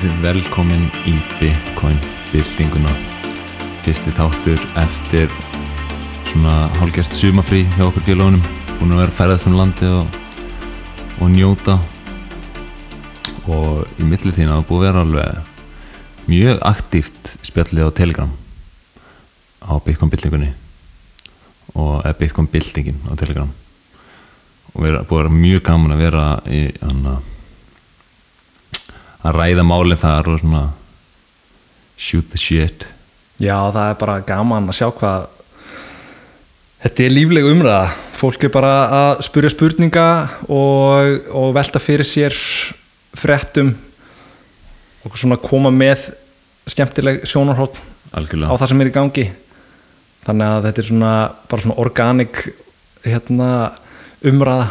verið velkomin í Bitcoin byltinguna. Fyrsti þáttur eftir svona hálgert sumafrí hjá okkur félagunum búin að vera ferðast um landi og, og njóta. Og í millitíðina það búið að vera alveg mjög aktíft spjallið á Telegram á Bitcoin byltingunni og Bitcoin byltingin á Telegram. Og vera, búið að vera mjög gaman að vera í hana að ræða málinn þar og svona shoot the shit. Já, það er bara gaman að sjá hvað þetta er lífleg umræða. Fólk er bara að spurja spurninga og, og velta fyrir sér frettum og svona koma með skemmtileg sjónarhótt á það sem er í gangi. Þannig að þetta er svona bara svona organic hérna, umræða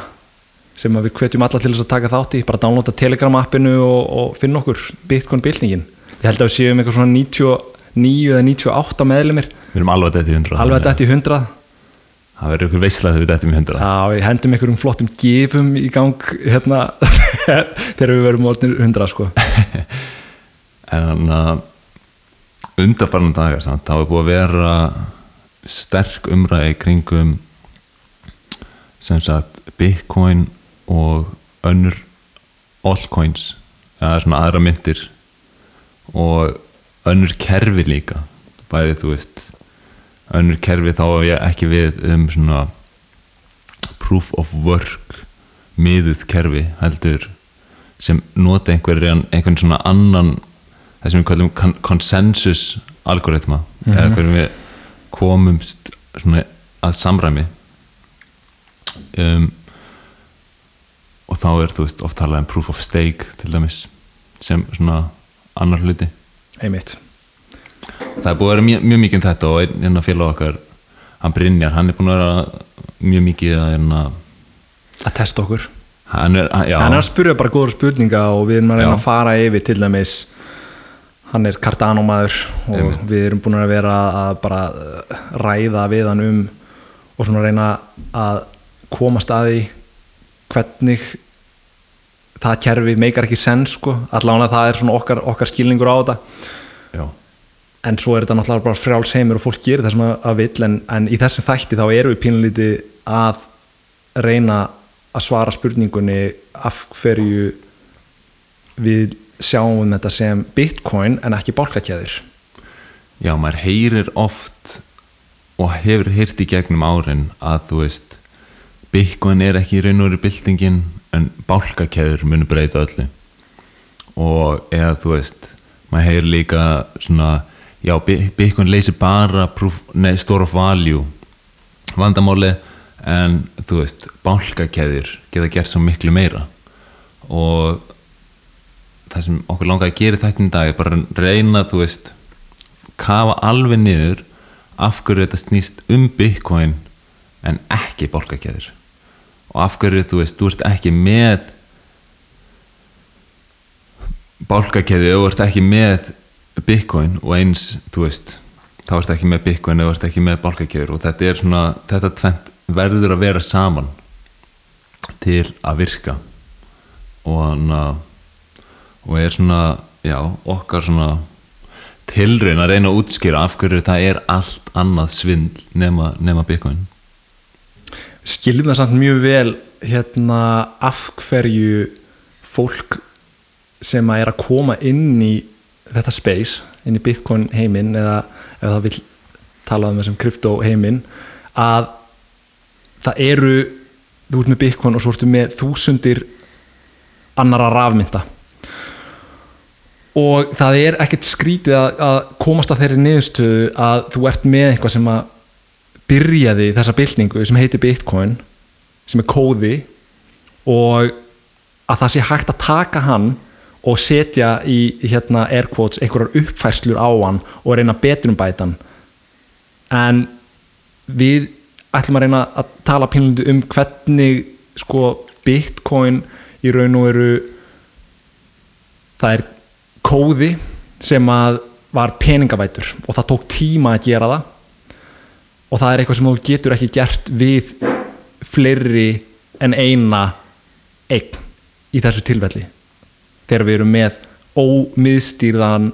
sem við hvetjum alla til þess að taka þátt í bara downloada telegram appinu og, og finna okkur Bitcoin bylningin ég held að við séum eitthvað svona 99 eða 98 meðlumir við erum alveg dætt í 100 alveg þetta í 100 það verður ykkur veisla þegar við dættum í 100 Já, við hendum einhverjum flottum gifum í gang hérna þegar við verum orðnir 100 sko. En að undarfarnan dagar samt, þá er búið að vera sterk umræði kringum sem sagt Bitcoin og önnur altcoins eða svona aðra myndir og önnur kerfi líka. Bæði þú veist önnur kerfi þá er ég ekki við um svona proof of work miðuð kerfi heldur sem nota einhverjan einhvern svona annan það sem við kallum kon- consensus algoritma eða hvernig við komumst svona að samræmi. Um, og þá er þú veist oft talað um proof of stake til dæmis sem svona annar hluti einmitt það er búið að vera mjög, mjög mikið um þetta og einn félag okkar hann Brynjar, hann er búin að vera mjög mikið að hérna, að testa okkur hann er, hann- hann er að spyrja bara góður spurninga og við erum að reyna Já. að fara yfir til dæmis hann er Cardano maður og Einmitt. við erum búin að vera að bara uh, ræða við hann um og svona reyna að komast að því hvernig það kerfi meikar ekki sens sko, allavega það er svona okkar, okkar skilningur á þetta. Já, en svo er þetta náttúrulega bara frjáls heimur og fólk gerir það sem að, vill en, en í þessum þætti þá erum við pínlítið að reyna að svara spurningunni af hverju við sjáum þetta sem bitcoin en ekki bálkakjæðir já, maður heyrir oft og hefur heyrt í gegnum árin að þú veist Bitcoin er ekki í raun og veru byltingin en bálkakeður munu breyta öllu. Og eða þú veist maður heyrir líka svona já, Bi- Bitcoin leysir bara proof, nei, store of value vandamáli en þú veist, bálkakeður geta gert svo miklu meira. Og það sem okkur langar að gera þættin í dag er bara að reyna, þú veist kafa alveg niður af hverju þetta snýst um Bitcoin en ekki bálkakeður og af hverju, þú veist, þú ert ekki með bálkakeðu og þú ert ekki með Bitcoin og eins, þú veist þá ert ekki með Bitcoin og þú ert ekki með bálkakeður og þetta er svona, þetta tvent verður að vera saman til að virka. Og hann og er svona, já, okkar svona tilraun að reyna að útskýra af hverju það er allt annað svindl nema, nema Bitcoin skiljum það samt mjög vel hérna af hverju fólk sem að er að koma inn í þetta space, inn í bitcoin heiminn eða ef það vil tala um þessum krypto heiminn að það eru þú ert með bitcoin og svo ertu með þúsundir annara rafmynda og það er ekkert skrítið að, að komast að þeirri niðurstöðu að þú ert með eitthvað sem að byrjaði þessa bylningu sem heitir Bitcoin sem er kóði og að það sé hægt að taka hann og setja í hérna air quotes einhverjar uppfærslur á hann og reyna betur um bætan. En við ætlum að reyna að tala pínlundu um hvernig sko Bitcoin í raun og veru það er kóði sem að var peningavætur og það tók tíma að gera það og það er eitthvað sem þú getur ekki gert við fleiri en eina eign í þessu tilfelli. Þegar við erum með ómiðstýrðan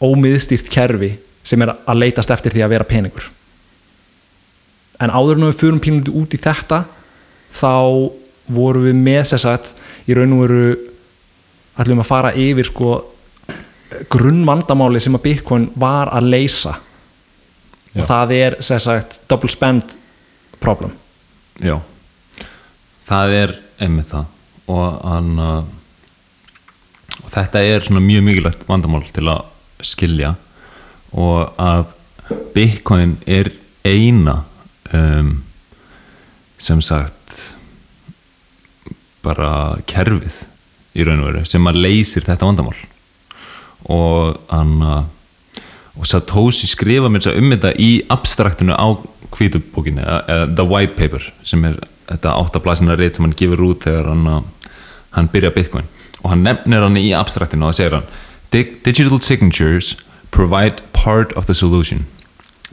ómiðstýrt kerfi sem er að leitast eftir því að vera peningur. En áður en við fyrum pínlítið út í þetta þá vorum við með sér sagt í raun og veru ætlum að fara yfir sko grunnvandamáli sem að Bitcoin var að leysa Já. og það er sér sagt double spend problem. Já, það er einmitt það. Og, hann, og þetta er mjög mikilvægt vandamál til að skilja. Og að Bitcoin er eina um, sem sagt bara kerfið í raun og veru sem að leysir þetta vandamál. Og hann uh, og Satoshi skrifa mér þess að um þetta í abstraktinu á hvítubókinni eða The White Paper sem er þetta áttablasina reyt sem hann gefur út þegar hann, uh, hann byrja Bitcoin. Og hann nefnir hann í abstraktinu og það segir hann "Dig- Digital signatures provide part of the solution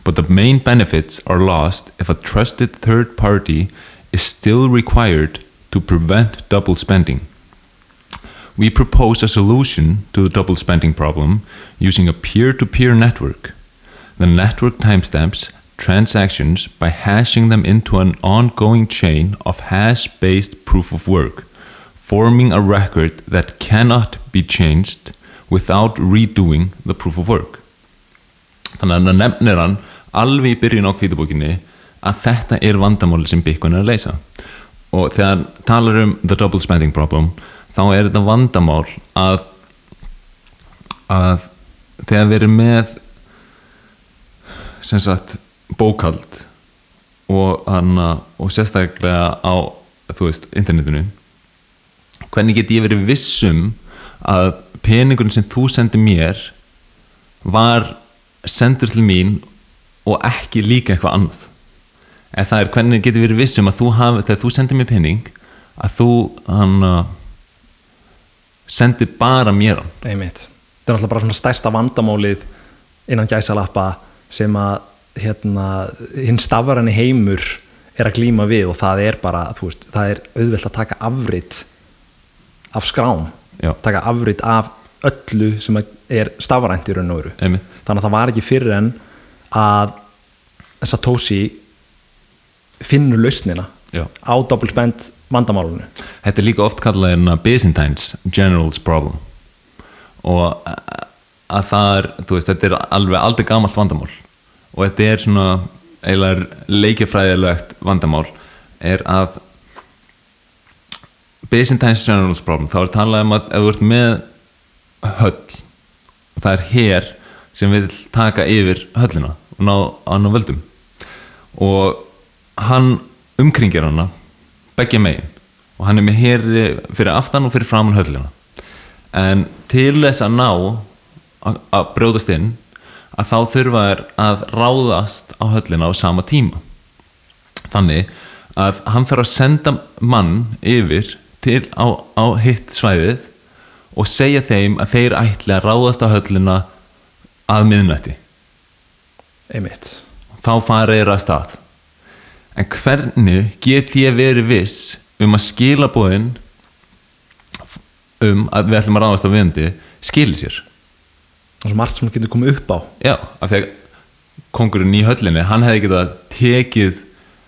but the main benefits are lost if a trusted third party is still required to prevent double spending we propose a solution to the double spending problem using a peer to peer network. The network timestamps transactions by hashing them into an ongoing chain of hash based proof of work, forming a record that cannot be changed without redoing the proof of work. Þannig að nefnir hann alveg í byrjun á kvítabókinni að þetta er vandamáli sem Bitcoin er að leysa og þegar talar um the double spending problem þá er þetta vandamál að að þegar við erum með sem sagt bókald og, hana, og sérstaklega á þú veist, internetinu hvernig get ég verið vissum að peningurinn sem þú sendir mér var sendur til mín og ekki líka eitthvað annað? Eða það er hvernig getur verið vissum að þú hafi, þegar þú sendir mér pening að þú hann sendir bara mér hann. Einmitt. Þetta er náttúrulega bara svona stærsta vandamálið innan gæsalappa sem að hérna, hinn stafræni heimur er að glíma við og það er bara, veist, það er auðvelt að taka afrit af skrám. Já. taka afrit af öllu sem er stafrænt í raun og einmitt, þannig að það var ekki fyrir en að Satoshi finnur lausnina já. á double spend vandamálunu Þetta er líka oft kallað hérna Byzantines General's Problem. Og að það er, þú veist, þetta er alveg aldrei gamalt vandamál. Og þetta er svona eiginlega leikjafræðilegt vandamál er að Byzantines General's Problem þá er talað um að ef þú ert með höll og það er hér sem vil taka yfir höllina og ná hann á völdum. Og hann umkringir hana beggja megin. Og hann er með heri fyrir aftan og fyrir framan höllina. En til þess að ná að, brjóðast inn að þá þurfa þær að ráðast á höllina á sama tíma. Þannig að hann þarf að senda mann yfir til á, á hitt svæðið og segja þeim að þeir ætli að ráðast á höllina að miðnætti. Einmitt. Þá fara þeir að stað en hvernig get ég verið viss um að skilabóðin um að við ætlum að ráðast á vindi skili sér? Og svo margt sem getur komið upp á. Já, af því að kongurinn í höllinni hann hefði getað tekið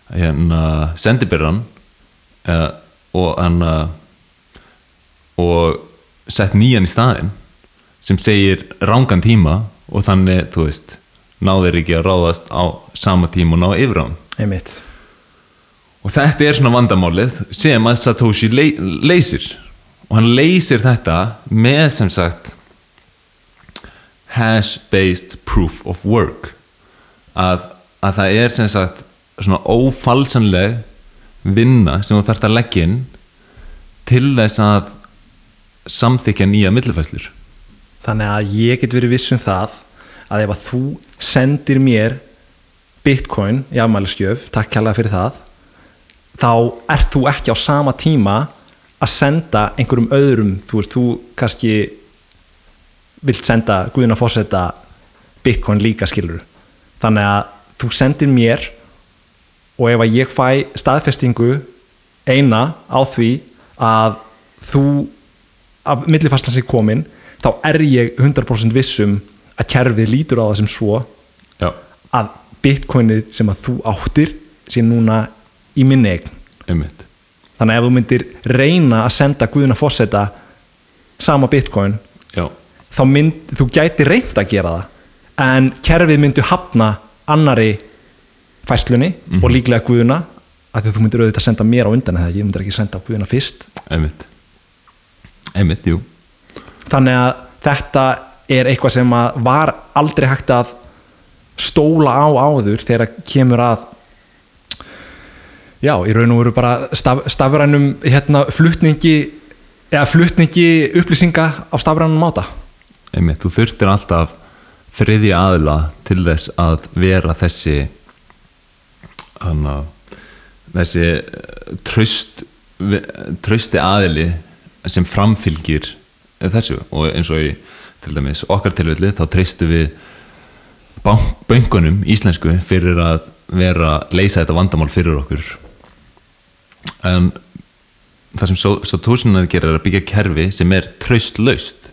hérna sendibyrran uh, og hann uh, og sett nýjan í staðinn sem segir rángan tíma og þannig, þú veist náður ekki að ráðast á sama tíma og ná yfir á hann einmitt og þetta er svona vandamálið sem að Satoshi ley leysir. Og hann leysir þetta með sem sagt hash-based proof of work. Að, að það er sem sagt svona ófalsanleg vinna sem þú þarft að leggja inn til þess að samþykja nýja millifæslur þannig að ég get verið viss um það að ef að þú sendir mér bitcoin í afmælisgjöf, takk kærlega fyrir það þá ert þú ekki á sama tíma að senda einhverjum öðrum, þú veist, þú kannski vilt senda Guðina fórseta bitcoin líka skilur þannig að þú sendir mér og ef að ég fæ staðfestingu eina á því að þú að millifæslan sé komin þá er ég 100% vissum að kerfið lítur á það sem svo já, að bitcoinið sem að þú áttir sé núna í minni eign. Einmitt. Þannig að ef þú myndir reyna að senda Guðuna Fosseta sama bitcoin já, þá mynd, þú gæti reynd að gera það en kerfið myndi hafna annari fæslunni og líklega Guðuna af því að þú myndir auðvitað senda mér á undan eða ég myndir ekki senda Guðuna fyrst. Einmitt. Einmitt, þannig að þetta er eitthvað sem var aldrei hægt að stóla á áður þegar kemur að já, í raun og veru bara staf, stafrænum hérna flutningi eða flutningi upplýsinga á stafrænum máta. Einmitt, þú þurftir alltaf þriðja aðila til þess að vera þessi hana, þessi eh, traust trausti aðili sem framfylgir þessu. Og eins og í til dæmis okkar tilfelli þá treystu við bank, böngunum íslensku fyrir að vera leysa þetta vandamál fyrir okkur en það sem Satoshi-nar gerir er að byggja kerfi sem er traustlaust.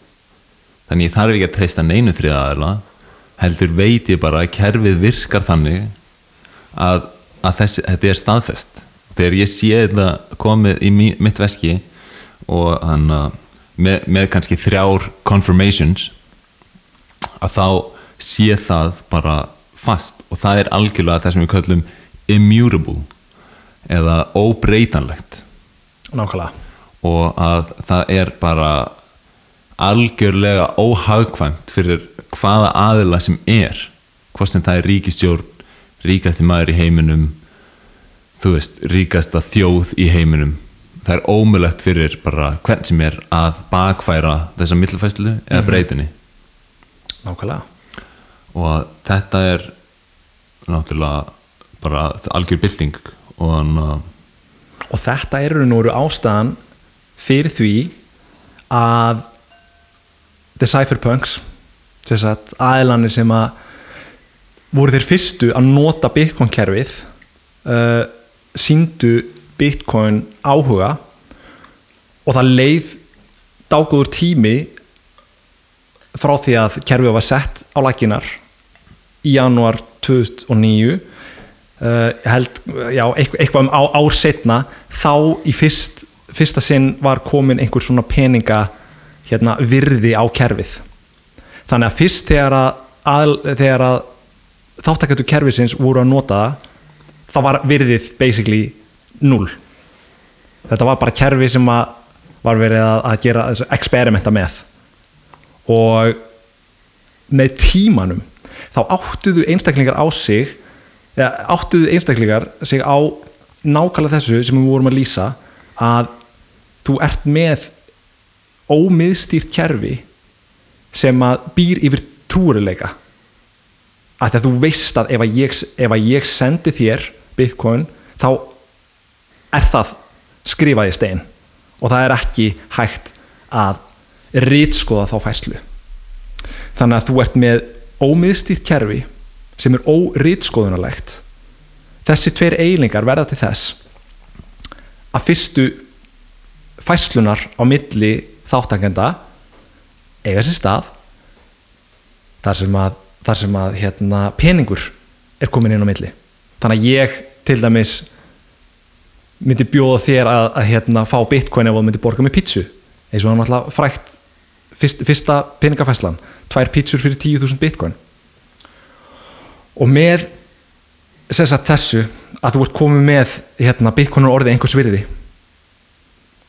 Þannig ég þarf ekki að treysta neinu þriða aðila heldur veit ég bara að kerfið virkar þannig að, að þessi, þetta er staðfest. Þegar ég sé þetta komið í mitt veski og hann með, með kannski þrjár confirmations að þá sé það bara fast. Og það er algjörlega það sem við köllum immutable eða óbreytanlegt. Nákvæmlega. Og að það er bara algjörlega óhagkvæmt fyrir hvaða aðila sem er. Hvort sem það er ríkistjórn ríkasti maður í heiminum þú veist, ríkasta þjóð í heiminum. Það er ómulegt fyrir bara hvern sem er að bakfæra þessa millfæslu eða breytinni. Nákvæmlega. Og þetta er náttúrulega bara algjör bylting og hann að og þetta er raun og veru ástæðan fyrir því að the cypherpunks aðilanir sem að voru þeir fyrstu að nota bitcoin kerfið uh, síndu bitcoin áhuga og það leið dágóður tími frá því að kerfið var sett á lækinar í janúar 2009 uh, held, já, eitthvað, um á, ár setna þá í fyrst, fyrsta sinn var komin einhver svona peninga hérna, virði á kerfið. Þannig að fyrst þegar að, að, þegar að þáttakættu kerfisins voru að nota það þá var virðið basically null. Þetta var bara kerfi sem að var verið að, að gera þessu experimenta með. Og með tímanum þá áttuðu einstaklingar á sig eða áttuðu einstaklingar sig á nákvæmlega þessu sem við vorum að lýsa að þú ert með ómiðstýrt kerfi sem að býr yfir trúrileika að þú veist að ef að ég, ef að ég sendi þér bitcoin þá er það skrifað í stein. Og það er ekki hægt að rítskoða þá fæslu. Þannig að þú ert með ómiðstýrt kerfi sem er órítskoðunarlegt þessi tveir eiginleikar verða til þess að fyrstu fæslunar á milli þáttangenda eiga sér stað þar sem að, þar sem að hérna, peningur er komin inn á milli. Þannig að ég til dæmis myndi bjóða þér að, að hérna, fá bitcoin ef þú myndi borga með pítsu. Eins og hann alltaf frækt fyrst, fyrsta peningafæslan tvær pítsur fyrir 10.000 bitcoin og með sagt þessu að þú ert komið með hérna, bitcoin er orðið einhvers virði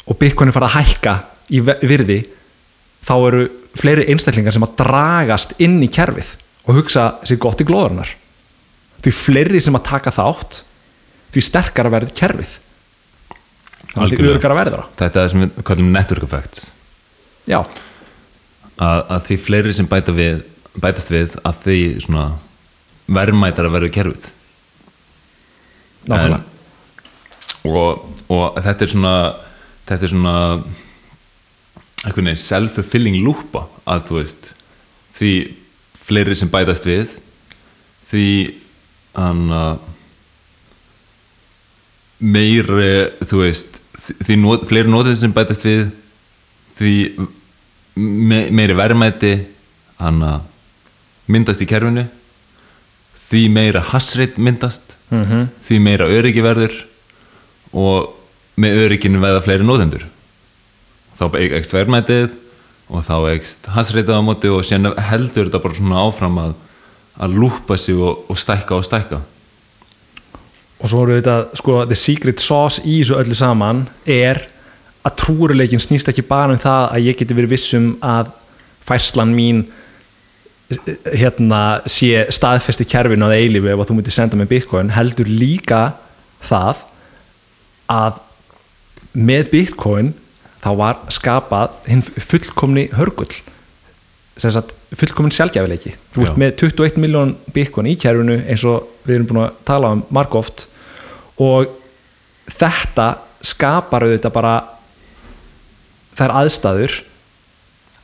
og bitcoin er farið að hækka í virði þá eru fleiri einstaklingar sem að dragast inn í kerfið og hugsa sér gott í glóðurnar því fleiri sem að taka þátt því sterkara verður kerfið. Þannig að örgara verður það. Þetta er það sem við kallum network effect já, að, að því fleiri sem bæta við, bætast við að því svona verðmætar að verða kerfið. Nákvæmlega. Og, og þetta er svona þetta er svona einhvern veginn self-fulfilling lúpa að þú veist því fleiri sem bætast við því hann að meiri þú veist því not, fleiri notið sem bætast við því me, meiri verðmæti hann að myndast í kerfinu því meira hassreit myndast Mhm. því meira öryggi verður og með örygginu veða fleiri nóðendur þá ekst verðmætið og þá ekst hassreitið á móti og sen heldur þetta bara svona áfram að, að lúpa sig og, og stækka og stækka og svo við þetta sko, the secret sauce í þessu öllu saman er að trúruleikin snýst ekki bara um það að ég geti verið vissum að færslan mín hérna sé staðfesti kerfinu að eilífi ef að þú myndir senda mig bitcoin heldur líka það að með bitcoin þá var skapað hinn fullkomni hörgull sem sagt fullkomin sjálfgæfileiki þú ert með 21 miljón bitcoin í kerfinu eins og við erum búin að tala um margóft og þetta skapar auðvitað bara þær aðstæður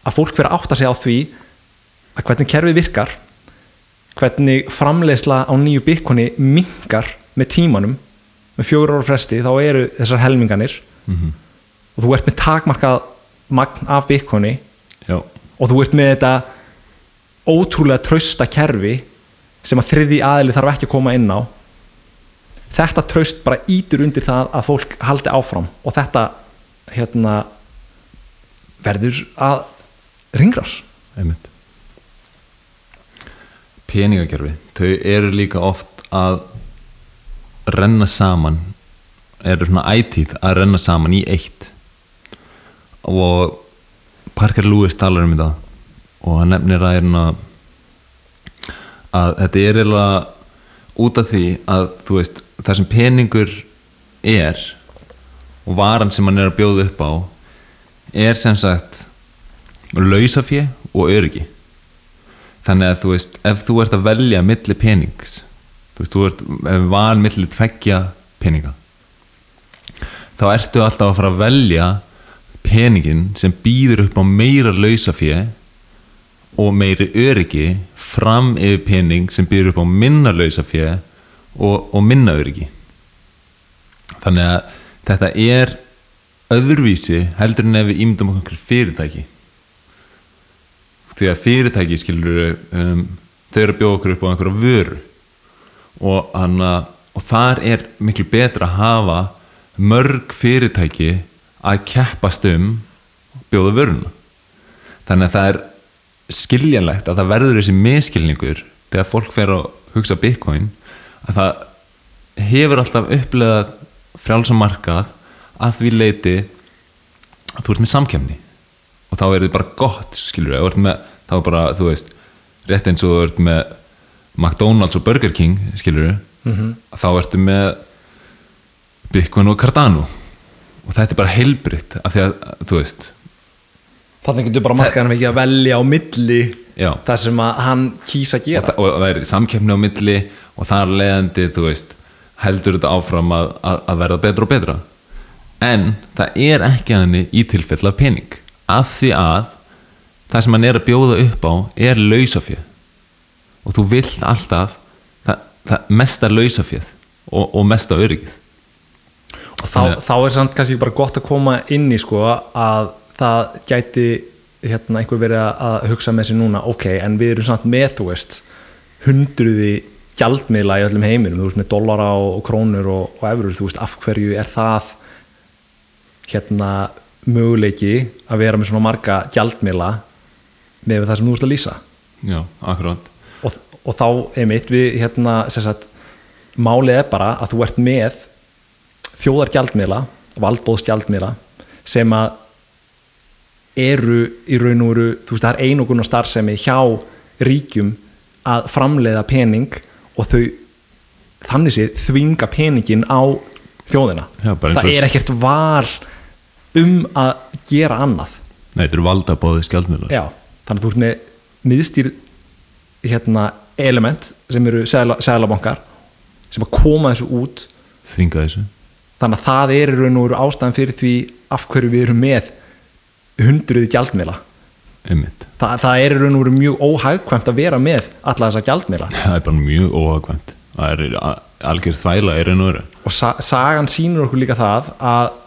að fólk fyrir að átta sig á því að hvernig kerfið virkar hvernig framleiðsla á nýju bitcoini minkar með tímanum með fjóru ára fresti þá eru þessar helminganir. Mm og þú ert með takmarkað magn af Já, og þú ert með þetta ótrúlega trausta kerfi sem að þriði aðili þarf ekki að koma inn á. Þetta traust bara ítur undir það að fólk haldi áfram og þetta hérna verður að ringrás einmitt peningakerfi þau eru líka oft að renna saman eru svona ætíð að renna saman í eitt. Og Parker Lewis talar um þetta og hann nefnir að, hérna, að þetta er út af því að veist það sem peningur er og varan sem hann er að bjóða upp á er sem sagt lausafé og öryggi þannig að þú veist ef þú ert að velja milli penings þú veist, þú ert ef van milli tveggja peninga þá ertu alltaf að fara að velja peningin sem býður upp á meira lausafé og meiri öryggi fram yfir pening sem býður upp á minna lausafé og, og minna öryggi. Þannig að þetta er öðruvísi heldur en ef við ímyndum okkur fyrirtæki því að fyrirtæki skilur um, þau eru að bjóða okkur upp á einhverja vöru. Og, hana, og þar er miklu betra að hafa mörg fyrirtæki að keppast um bjóða vöruna. Þannig að það er skiljanlegt að það verður þessi miskilningur þegar fólk fer að hugsa bitcoin að það hefur alltaf upplegað frjálsamarkað að því leiti að þú ert með samkemni og þá er þið bara gott skilur við, með, þá er bara þú veist rétt eins og þú ert með McDonalds og Burger King skilur við, Mhm. þá ertu með Bitcoin og Cardano. Og þetta er bara heilbritt af því að þú veist. Þannig getur bara markaðan ekki að velja á milli já, það sem að hann kýsa að og, gera það, og það er samkeppni á milli og það er leiðandi, þú veist heldur þetta áfram að, að, að verða betra og betra. En það er ekki að henni í tilfell af pening af því að það sem hann er að bjóða upp á er lausafjöð. Og þú vill alltaf það, það mesta lausafjöð og, og mesta öryggið. Og þá, þá er samt kannski bara gott að koma inn í sko að það gæti hérna einhver verið að hugsa með sér núna ok, en við erum samt með þú veist hundruði gjaldmiðla í öllum heiminum, þú veist með dollara og, og krónur og, og efurur, þú veist af hverju er það hérna möguleiki að vera með svona marga gjaldmiðla með það sem þú veist að lýsa. Já, akkurát og, og þá einmitt við hérna sagt, málið er bara að þú ert með þjóðargjaldmiðla valdbóðsgjaldmiðla sem að eru í raun og veru þú veist það er einogun og starfsemi hjá ríkjum að framleiða pening og þau þannig séð þvinga peningin á þjóðina. Já, það er ekkert val um að gera annað. Nei, þetta er valdabóðið skjaldmiðlar. Já, þannig að þú ert með miðstýr hérna, element sem eru seglabankar sem að koma þessu út. Þvinga þessu. Þannig að það er í raun og veru ástæðan fyrir því af hverju við erum með hundruði gjaldmiðla. Þa, það er í raun og veru mjög óhagkvæmt að vera með alla þessa gjaldmiðla. Það er bara mjög óhagvæmt það er algjör þvæla í raun og veru. Og sa sagan sýnur okkur líka það að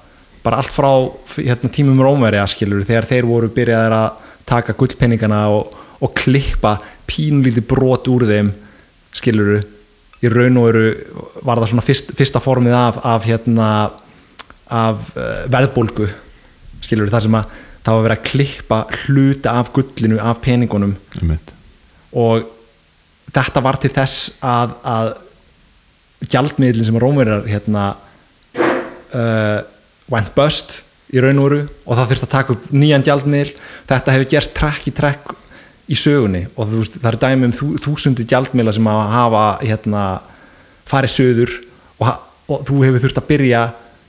bara allt frá hérna, tímum Rómverja skilur þegar þeir voru byrjaðir að taka gullpenningana og, og klippa pínlítið brot úr þeim skiluru í raun og veru var það svona fyrst, fyrsta formið af, af hérna af uh, verðbólgu skilur það sem að það var verið að klippa hluta af gullinu af peningunum. Og þetta var til þess að, að gjaldmiðlinn sem rómverjar hérna uh, went bust í raun og veru og það þurfti að taka upp nýjan gjaldmiðl þetta hefur gerst trekk í trekk í sögunni og veist það er dæmi um þú, þúsundi gjaldmiðla sem að hafa hérna farið söður og, og þú hefur þurft að byrja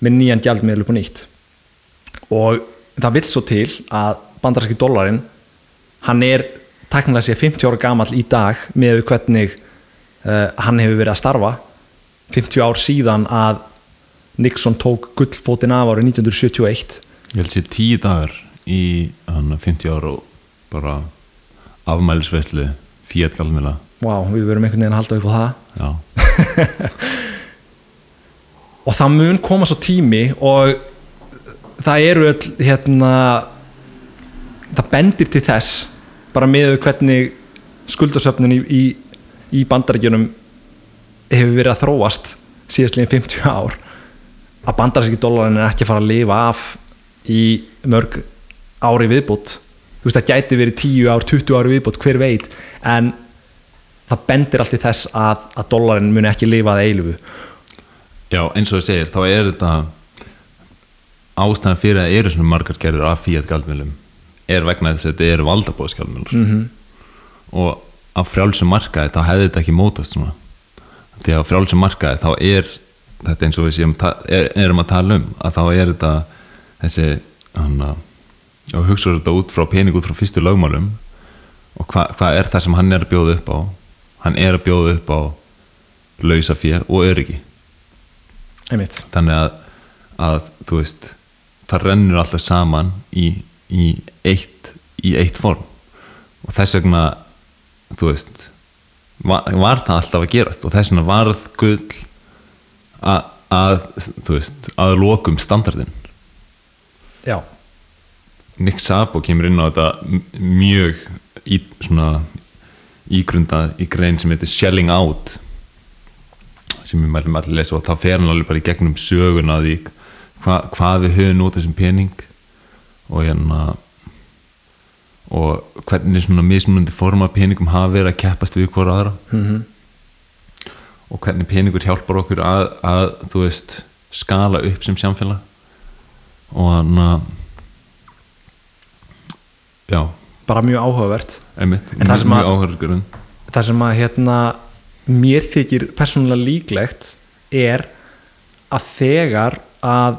með nýjan gjaldmiðl upp á nýtt. Og það vill svo til að bandaræski dólarinn hann er teknilega sér 50 ára gamall í dag með hvernig uh, hann hefur verið að starfa. 50 ár síðan að Nixon tók gullfótinn af árið 1971 ég held sér tíu dagar í hann 50 ára og bara afmælisveislu Fiat Galmila Vá, við verum einhvern veginn að halda upp á það. Og það mun koma svo tími og það eru öll hérna það bendir til þess bara með hvernig skuldasöfnun í, í, í bandaríkjunum hefur verið að þróast síðastlegin 50 ár að bandaríski dólarin er ekki að fara að lifa af í mörg ári viðbútt þú veist það gæti verið 10 ár, 20 ári viðbútt hver veit. En það bendir allt í þess að, að dólarin muni ekki lifa að eilifu já, eins og það segir þá er þetta ástæðan fyrir að eru svona margar gerður af Fiat Galmilum er vegna þess að þetta eru valdabóðskjálmilar mm -hmm. og á frjálsum markaði þá hefði þetta ekki mótast svona. Því að á frjálsum markaði þá er þetta eins og við séum, er, erum að tala um að þá er þetta þessi hann að og hugsaður þetta út frá pening út frá fyrstu lögmálum og hvað hva er það sem hann er að bjóða upp á? Hann er að bjóða upp á lausa fjö og öryggi. Einmitt. Þannig að, að þú veist það rennur alltaf saman í, í, eitt, í eitt form. Og þess vegna þú veist var, var það alltaf að gerast og þess vegna varð gull að, að þú veist að lokum standardin já, Nick Szabo kemur inn á þetta mjög í, svona ígrundað í grein sem heitir Shelling Out sem við mælum allir lesa og þá fer hann alveg bara í gegnum söguna því hva, hvað við höfum út þessum pening og hérna og hvernig svona mismunandi forma peningum hafa verið að keppast við hvora aðra. Mm og hvernig peningur hjálpar okkur að, að þú veist, skala upp sem samfélag. Og hann já, bara mjög áhugavert. Einmitt En það sem mjög að- áhörgurinn það sem að hérna mér þykir persónulega líklegt er að þegar að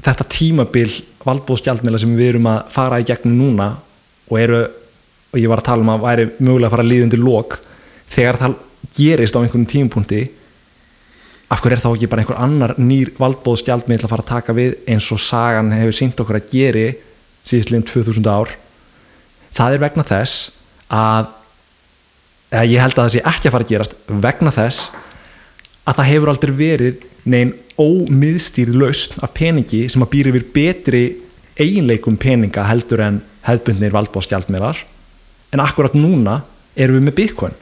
þetta tímabil valdbóðskjaldmila sem við erum að fara í gegnum núna og eru og ég var að tala um að væri mögulega að fara að líða undir lok þegar það gerist á einhvern tímapunkti af hverju er þá ekki bara einhver annar nýr valdbóðskjaldmiðl að fara að taka við eins og sagan hefur sínt okkur að geri síðastliðum 2000 ár? Það er vegna þess að eða ég held að það sé ekki að fara að gerast vegna þess að það hefur aldrei verið negin ómiðstýri lausn af peningi sem að býr yfir betri eiginleikum peninga heldur en hefðbundnir valdbóðskjaldmiðlar en akkurat núna erum við með Bitcoin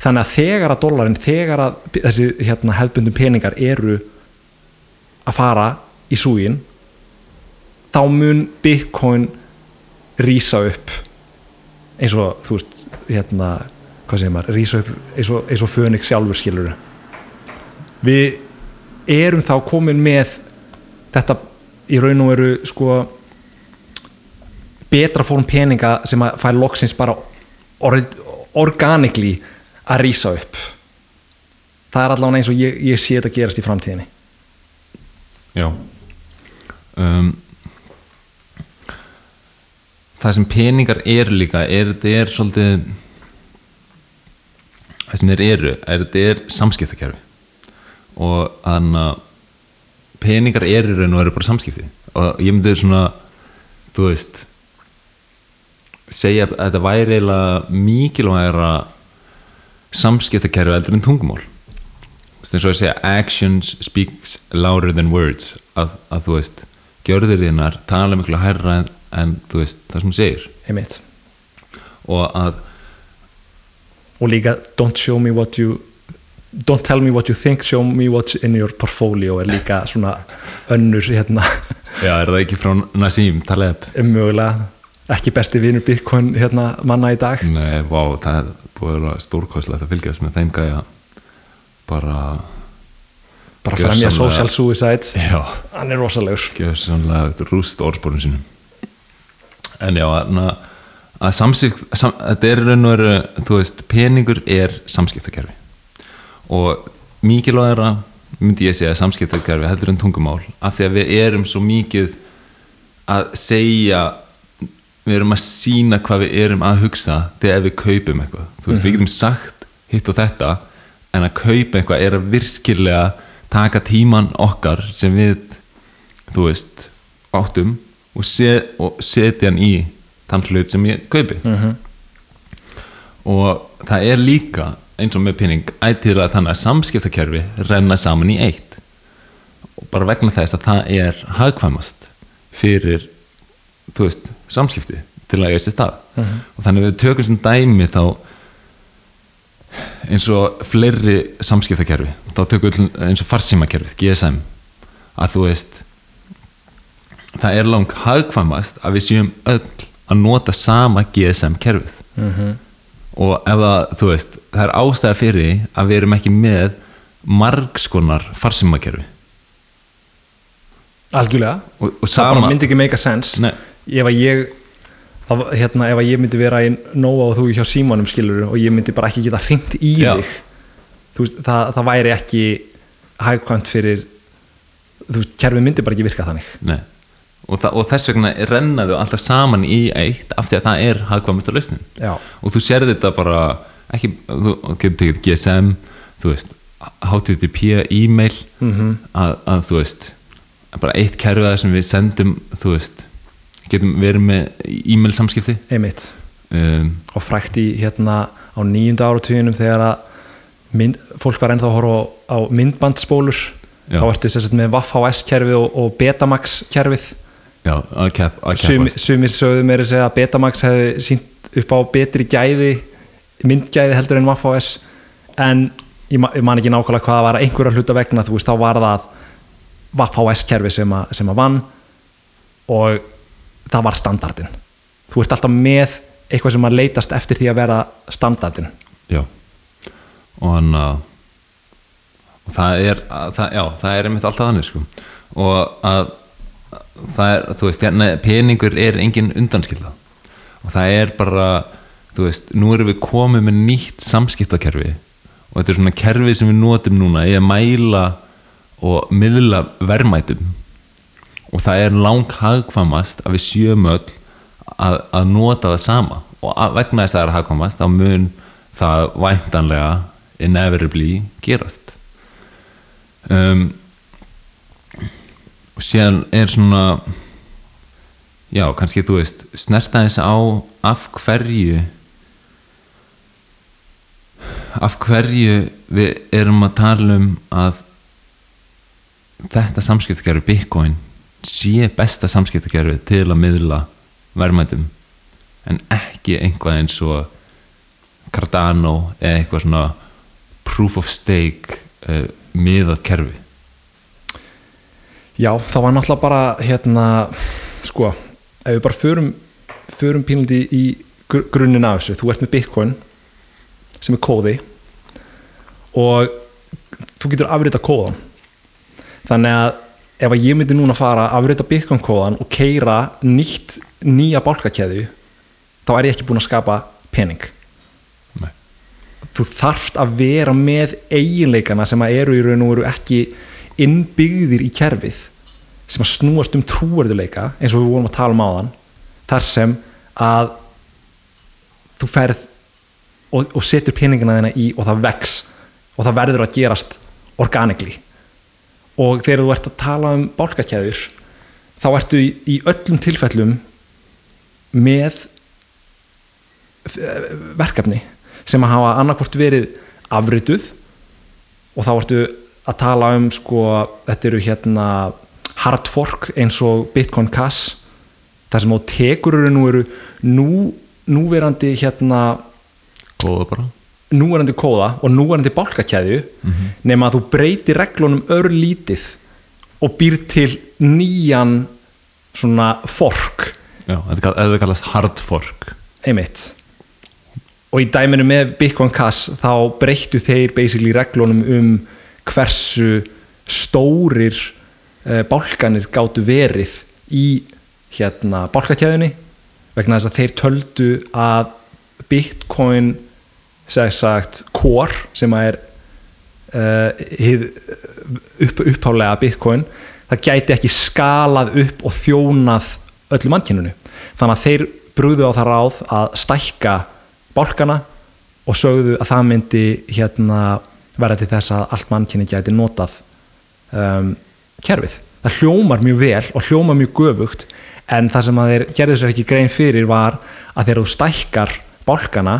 þannig að þegar að dólarinn þegar að þessi hérna, hefðbundum peningar eru að fara í súgin þá mun Bitcoin rísa upp eins og þú veist hérna, hvað segir maður, rísa upp eins og, eins og Fönix sjálfur skilur við erum þá komin með þetta í raun og veru sko betra fórum peninga sem að fær loksins bara or organically að rísa upp. Það er allavega eins og ég, ég sé þetta gerast í framtíðinni. Já. Um, það sem peningar eru líka er þetta er svolítið það sem þeir eru er þetta er samskiptakerfi. Og þannig að peningar eru raun og eru bara samskipti. Og ég myndi svona þú veist segja að þetta væri eiginlega mikilvægra samskiptakerfi heldur en veist, eins og að segja actions speaks louder than words. Að, að þú veist, gjörðir þínar tala miklu hærra en, en þú veist, það sem þú segir. Einmitt. Og að og líka don't show me what you don't tell me what you think show me what's in your portfolio er líka svona önnur hérna. Já, er það ekki frá Nassim Taleb? Mögulega ekki besti vinur Bitcoin hérna manna í dag. Nei, vá, það búið að vera stórkostlegt að fylgjast með þeim gæja bara bara fremja social suicide. Já, hann er rosalegur. Gefur sannlega rúst orðspórum sínum. En já, að, að samskipt sam, þetta er raun og veru, þú veist peningur er samskiptakerfi. Og mikilvægara myndi ég segja samskiptakerfi heldur en tungumál af því að við erum svo mikið að segja við erum að sína hvað við erum að hugsa þegar við kaupum eitthvað. Þú veist, við getum sagt hitt og þetta en að kaupa eitthvað er að virkilega taka tíman okkar sem við þú veist, áttum og, set, og setja hann í þann hlut sem ég kaupi. Mhm. og það er líka eins og með pinning ættilega þannig að samskiptakerfi renna saman í eitt. Og bara vegna þess að það er hagkvæmast fyrir þú veist, samskipti til að eiga sér stað. Mhm. og þannig við tökum sem dæmi þá eins og fleiri samskiptakerfi þá tökum við eins og farsímakerfið GSM að þú veist það er langt hagkvæmast að við séum öll að nota sama GSM kerfið. Mhm. og ef það, þú veist, það er ástæða fyrir að við erum ekki með margskonar farsímakerfi. Algjörlega. Og, og það bara myndi ekki make a sense. Nei, ef að ég það, hérna, ef að ég myndi vera í Nóa og þú hjá Símanum skilur og ég myndi bara ekki geta hringt í Já. þig veist, það, það væri ekki hagkvæmt fyrir þú veist, kerfið myndi bara ekki virka þannig nei og, það, og þess vegna rennaðu alltaf saman í eitt af því að það er hagkvæmast á lausnin og þú sér þetta bara ekki, þú getur tekið GSM þú veist, HTTP e-mail Mhm. að, að þú veist bara eitt kerfið sem við sendum þú veist, getum verið með e-mail samskipti. Einmitt. Um, og frækt í hérna á nýjunda áratuginum þegar að mynd, fólk var ennþá að horfa á, á myndbandspólur Já. þá ertu sérst með WAF-HS kerfið og, og Betamax kerfið. Já, að, kepp, að sumir sögðu meira að segja að Betamax hefði sínt upp á betri gæði myndgæði heldur en WAF-HS en ég, ma ég man ekki nákvæmlega hvað það var einhverja hluta vegna þú veist þá var það WAF-HS kerfi sem, að- sem að vann. Og það var standardin. Þú ert alltaf með eitthvað sem að leitast eftir því að vera standardin. Já. Og hann að og það er, að, það, já, það er einmitt alltaf þannig sko. Og að það er, þú veist, hérna, peningur er engin undanskilða og það er bara, þú veist, nú erum við komið með nýtt samskiptakerfi. Og þetta er svona kerfi sem við notum núna í að mæla og miðla verðmætum og það er lang hagkvæmast að við sjöum öll að, að nota það sama. Og að, vegna þess að það er hagkvæmast þá mun það væntanlega inevitably gerast. Um, og síðan er svona já, kannski þú veist snerta þess á af hverju af hverju við erum að tala um að þetta samskiptakerfi Bitcoin sé besta samskiptakerfi til að miðla verðmætum en ekki einhvað eins og Cardano eða eitthvað svona proof of stake uh, miðað kerfi. Já, það var náttúrulega bara hérna, sko, ef við bara förum, förum pínliti í gr grunninn af þessu, þú ert með Bitcoin sem er kóði og þú getur afrita kóðan þannig að ef að ég myndi núna fara að afrita Bitcoin kóðan og keira nýtt nýja bálkakeðu þá er ég ekki búin að skapa pening Nei. þú þarft að vera með eiginleikana sem að eru í raun og veru ekki innbyggðir í kerfið sem að snúast um trúarðuleika eins og við vorum að tala um áðan þar sem að þú ferð og, og setur peningina þina í og það vex og það verður að gerast organically og þegar þú ert að tala um bálkakeður þá ertu í, í öllum tilfellum með eh, verkefni sem að hafa annarkvort verið afrituð og þá ertu að tala um sko, þetta eru hérna hard fork eins og Bitcoin Cash það sem á tekur eru nú eru nú, núverandi hérna góða bara núverandi kóða og núverandi bálkakæðju nema að þú breytir reglunum örlítið og býr til nýjan svona fork. Já, þetta kallast hard fork. Einmitt. Og í dæminu með Bitcoin Cash þá breyttu þeir basically reglunum um hversu stórir uh, bálkanir gátu verið í hérna bálkakæðunni vegna þess að þeir töldu að Bitcoin sagt core sem er uh, upp, upphálega Bitcoin það gæti ekki skalað upp og þjónað öllu mannkynunu þannig að þeir brúðu á það ráð að stækka bálkana og sögðu að það myndi hérna verða til þess að allt mannkynni gæti notað um, kerfið. Það hljómar mjög vel og hljómar mjög göfugt en það sem að þeir gerðu sér ekki grein fyrir var að þegar þú stækkar bálkana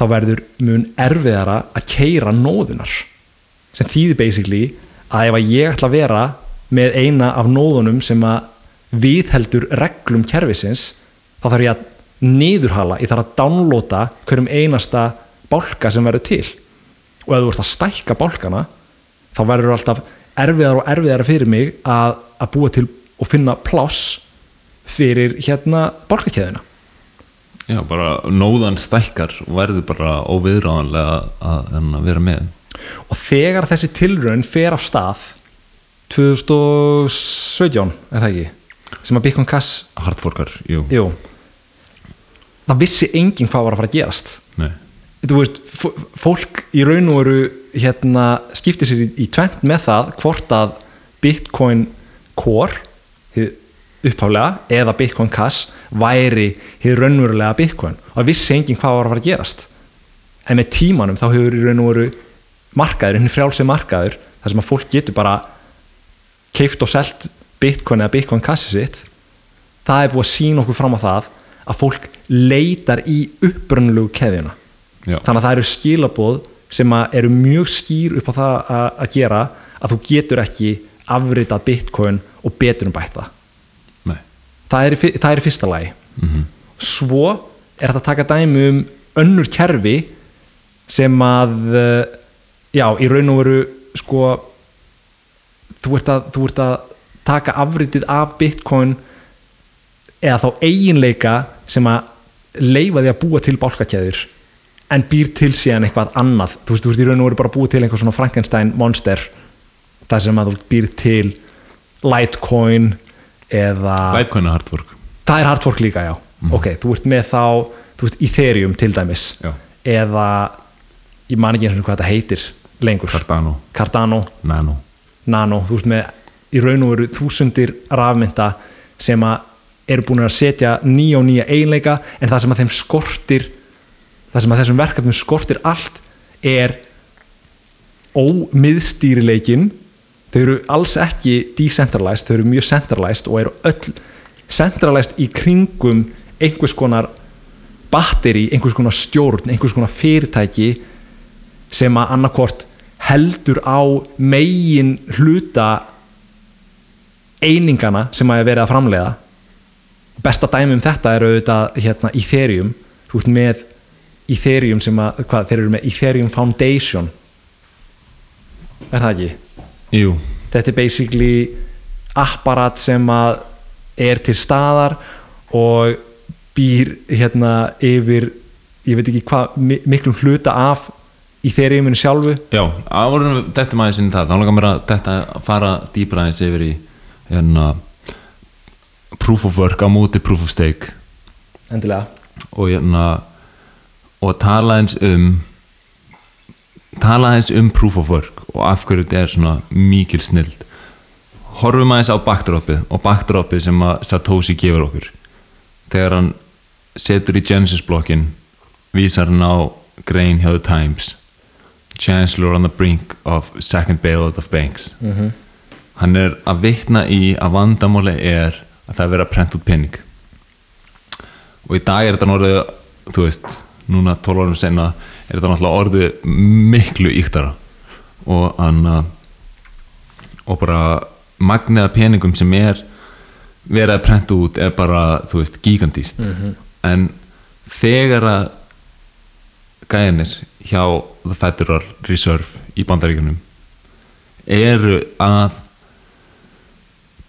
þá verður mun erfiðara að keira nóðunar sem þýðir basically að ef að ég ætla að vera með eina af nóðunum sem að viðheldur reglum kerfisins þá þarf ég að niðurhala ég þarf að downloada hverjum einasta bálka sem verður til. Og ef þú ert að stækka bálkana þá verður alltaf erfiðar og erfiðara fyrir mig að, að búa til og finna pláss fyrir hérna bálkakeðina já, bara nóðan stækkar og verður bara óviðráðanlega að, að vera með. Og þegar þessi tilraun fer af stað 2017 er það ekki? Sem að Bitcoin Cash hardforkar, jú, jú, það vissi enginn hvað var að fara að gerast. Nei. Þú veist, fólk í raun og veru hérna skipti sér í, í tvent með það hvort að Bitcoin Core upphálega eða Bitcoin Cash væri hið raunverulega Bitcoin. Og það vissi enginn hvað var að fara að gerast. En með tímanum þá hefur í raun og veru markaður, hinn frjálsið markaður þar sem að fólk getur bara keift og selt Bitcoin eða Bitcoin Cash sitt það er búið að sína okkur fram á það að fólk leitar í upprönnulegu keðjuna. Já, þannig að það eru skilabóð sem eru mjög skýr upp á það að, gera að þú getur ekki afritað bitcoin og betur um bæta nei það er, það er fyrsta lagi. Mm svo er þetta að taka dæmi um önnur kerfi sem að eh, já, í raun og veru sko þú ert að, þú ert að taka afritið af bitcoin eða þá eiginleika sem að leifa því að búa til bálkakeður en býr til síðan eitthvað annað. Þú veist, þú ert í raun og veru bara að búa til einhver svona Frankenstein monster þar sem að þú býr til Litecoin eða Litecoin er hardfork það er hardfork líka, já. Ok, þú ert með þá, þú veist, Ethereum til dæmis. Já, eða ég man ekki eins og hvað þetta heitir lengur, Cardano, Cardano, Nano. Nano. Þú veist með í raun og veru þúsundir rafmynda sem að eru búin að setja nýja og nýja eiginleika en það sem að þeim skortir það sem að þessum verkefnum skortir allt er ómiðstýrileikin þau eru alls ekki decentralized, þau eru mjög centralized og eru öll centralized í kringum einhvers konar batteri, einhvers konar stjórn einhvers konar fyrirtæki sem að annarkvort heldur á megin hluta einingana sem að er verið að framleiða. Besta dæmi um þetta er auðvitað hérna, Ethereum. Þú ert með Ethereum sem að, hvað, þeir eru með Ethereum Foundation. Er það ekki? Jú, þetta er basically apparat sem að er til staðar og býr hérna yfir ég veit ekki hvað, mi- miklum hluta af Ethereuminu sjálfu. Já, árum þetta maður sinni það, þá langar mér að þetta fara dýbra eins yfir í hérna proof of work á móti proof of stake. Endilega. Og hérna og tala eins um tala eins um proof of work og af hverju þetta er svona mikil snild horfum aðeins á backdropið og backdropið sem að Satoshi gefur okkur. Þegar hann setur í Genesis blokkin vísar hann á grein hjá The Times. Chancellor on the brink of second bailout of banks. Mm hann er að vitna í að vandamáli er að það er verið að prenta út pening. Og í dag er þetta orðið þú veist, núna 12 árum senna er þetta orðið miklu íktara og, anna, og bara magniða peningum sem er verið að prenta út er bara, þú veist, gigantíst en þegar að gæðinir hjá The Federal Reserve í bandaríkunum eru að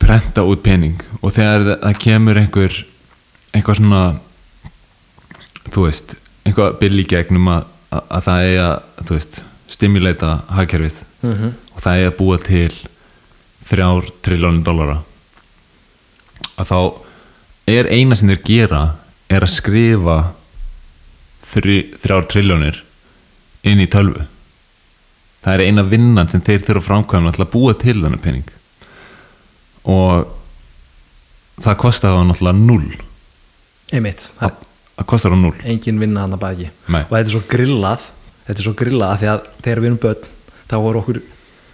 prenta út pening og þegar það kemur einhver einhver svona þú veist, einhver bill í gegnum að, að, að það er að þú veist, stimuleita hagkerfið. Mhm. og það er að búa til þrjár triljónum dollara. Að þá er eina sem þeir gera er að skrifa þrjár triljónir inn í tölvu. Það er eina vinnan sem þeir þurfa framkvæmna til að búa til þennan pening. Og það kostar þá náttúrulega null einmitt, það það kostar þá null engin vinna hann að baki. Nei. og þetta er svo grillað þetta er svo grillað af því að þegar við erum börn þá voru okkur,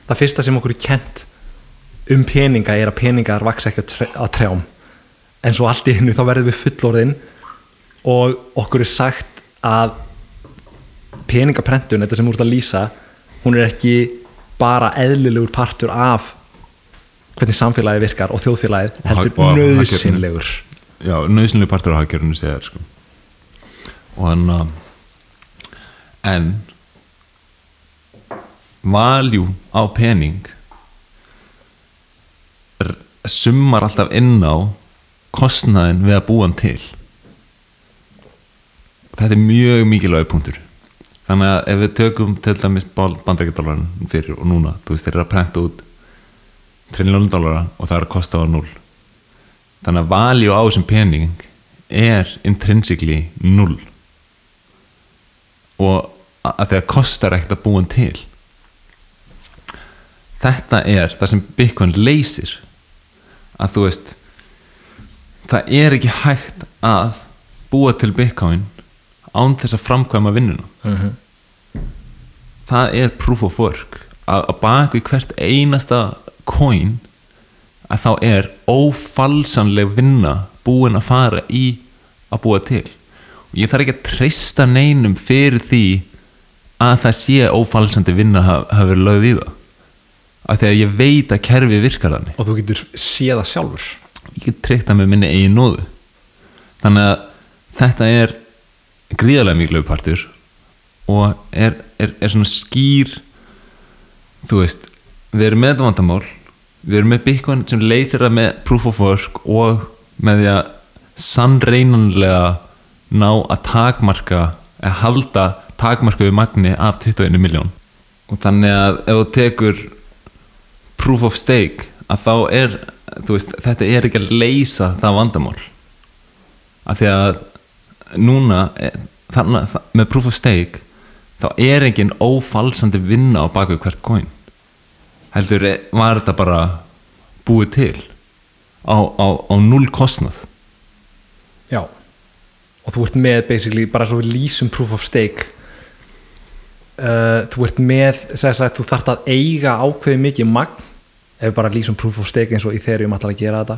það fyrsta sem okkur er kent um peninga er að peningar vaksa ekki að, trjám. En svo allt í hennu þá verðum við fullorðin og okkur er sagt að peningaprentun, þetta sem ert að lýsa hún er ekki bara eðlilegur partur af hvernig samfélagi virkar og þjóðfélagið heldur nöðsynlegur já, nöðsynlega partur hagkerfinu segja þér sko. Og þannig að en valjú á pening summar alltaf inn á kostnaðin við að búa hann til. Þetta er mjög mikilvæg punktur þannig að ef við tökum til dæmis bandarækjadólarin fyrir og núna, þú veist, þeir eru að prenta út triljónum dólara og það er að kosta á null þannig að valjú á þessum pening er intrinsically null. Og að að því að kostar ekkert að hann til. Þetta er það sem Bitcoin leysir. Að þú veist það er ekki hægt að búa til Bitcoin án þess að framkvæma vinnuna. Mhm. það er proof of work. Að, að baka í hvert einasta coin að þá er ófalsanleg vinna búin að fara í að búa til. Og ég þarf ekki að treysta neinum fyrir því að það sé ófalsandi vinna hafa haf verið lögð í það. Af því að ég veit að kerfi virkar þannig. Og þú getur séð það sjálfur. Ég get treykt það með minni eigin nóðu. Þannig að þetta er gríðarlega miklu partur og er, er, er svona skýr þú veist við erum með vandamál við erum með Bitcoin sem leysir það með proof of work og með því að sannreinanlega ná að takmarka að halda takmarka við magni af 21 miljón og þannig að ef þú tekur proof of stake að þá er veist, þetta er ekki að leysa það vandamál. Af því að núna er- þarna, þa- með proof of stake þá er engin ófalsandi vinna á baku hvert coin. Heldur er- var þetta bara búið til á, á, á null kostnað? Já. Og þú ert með basically bara svo við lýsum proof of stake uh, þú ert með segja sagt, þú þarft að eiga ákveði mikið magn ef við bara lýsum proof of stake eins og Ethereum allar að gera þetta.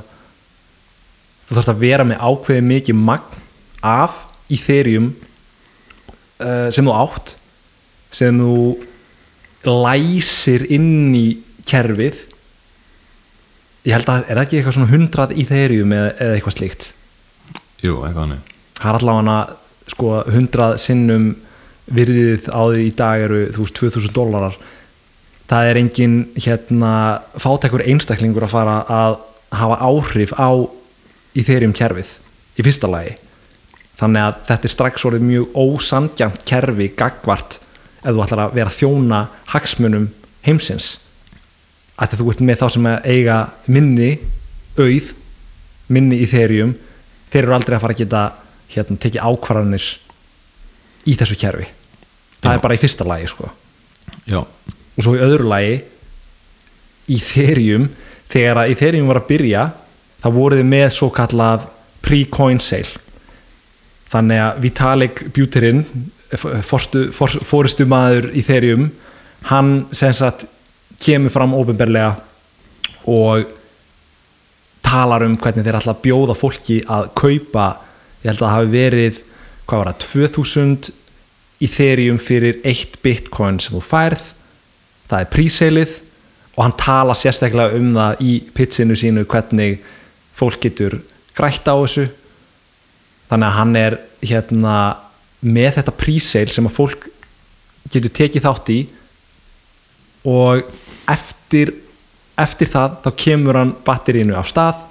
Þú þarft að vera með ákveði mikið magn af Ethereum uh, sem þú átt sem þú læsir inn í kerfið. Ég held að er það ekki eitthvað svona 100 Ethereum eða, eða eitthvað slíkt? Jú, eitthvað hannig það er allavega sko 100 sinnum virðið á því í dag eru þú veist 2000 dólarar það er engin hérna fátækur einstaklingur að fara að hafa áhrif á í þeirjum kerfið í fyrsta lagi. Þannig að þetta er strax orðið mjög ósandjant kerfi gagvart ef þú ætlar að vera þjóna hagsmunum heimsins. Að þú ert með þá sem eiga minni auð minni í þeirjum þeir eru aldrei að fara að geta hérna, tekið ákvarðanir í þessu kerfi það er bara í fyrsta lagi sko. Og svo í öðru lagi í þeirjum þegar að í þeirjum var að byrja þá voruð þið með svo kallað pre-coin sale. Þannig að Vitalik Buterin fóristu maður í þeirjum hann sem sagt kemur fram ofinberlega og talar um hvernig þeir að bjóða fólki að kaupa ég held að það hafi verið hvað var það, 2000 í þeirjum fyrir 1 bitcoin sem þú færð. Það er príseilið og hann tala sérstaklega um það í pitsinu sínu hvernig fólk getur grætt á þessu. Þannig að hann er hérna með þetta príseil sem að fólk getur tekið þátt í og eftir eftir það þá kemur hann batterínu af stað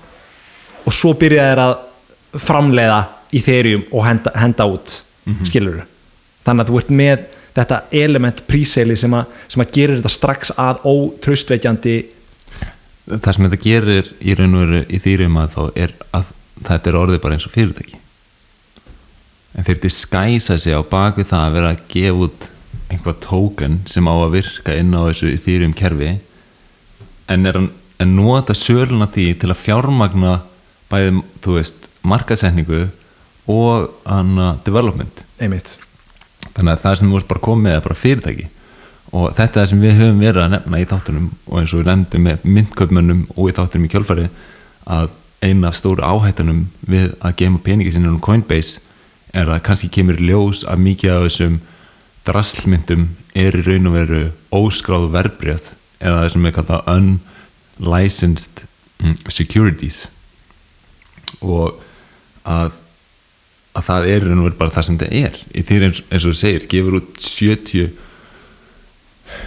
og svo byrja þeir að framleiða Ethereum og henda, henda út skilur þannig að þú ert með þetta element príseili sem, sem að gerir þetta strax að ótraustveikjandi. Það sem þetta gerir í raun og veru í þýrum að þá er að þetta er orðið bara eins og fyrirtæki. En þeir diskæsa sig á baku það að vera að gefa út einhvað token sem á að virka inn á þessu í þýrum kerfi. En er hann en nota söluna því til að fjármagna bæði, þú veist, markasetningu og hann development. Einmitt þannig að það sem þú ert bara komið er bara fyrirtæki. Og þetta er það sem við höfum verið að nefna í þáttunum og eins og við nefndum með myndkaupmönnum og í þáttunum í kjölfari að eina af stóru áhættanum við að geima peningi sinni um Coinbase er að kannski kemur ljós að mikið af þessum drasslmyndum er í raun og veru óskráðu verbreyð eða það sem er kallað unlicensed mm, securities. Og að að það er í raun og veru bara það sem þetta er. Í því eins, eins og þú segir, gefur út 70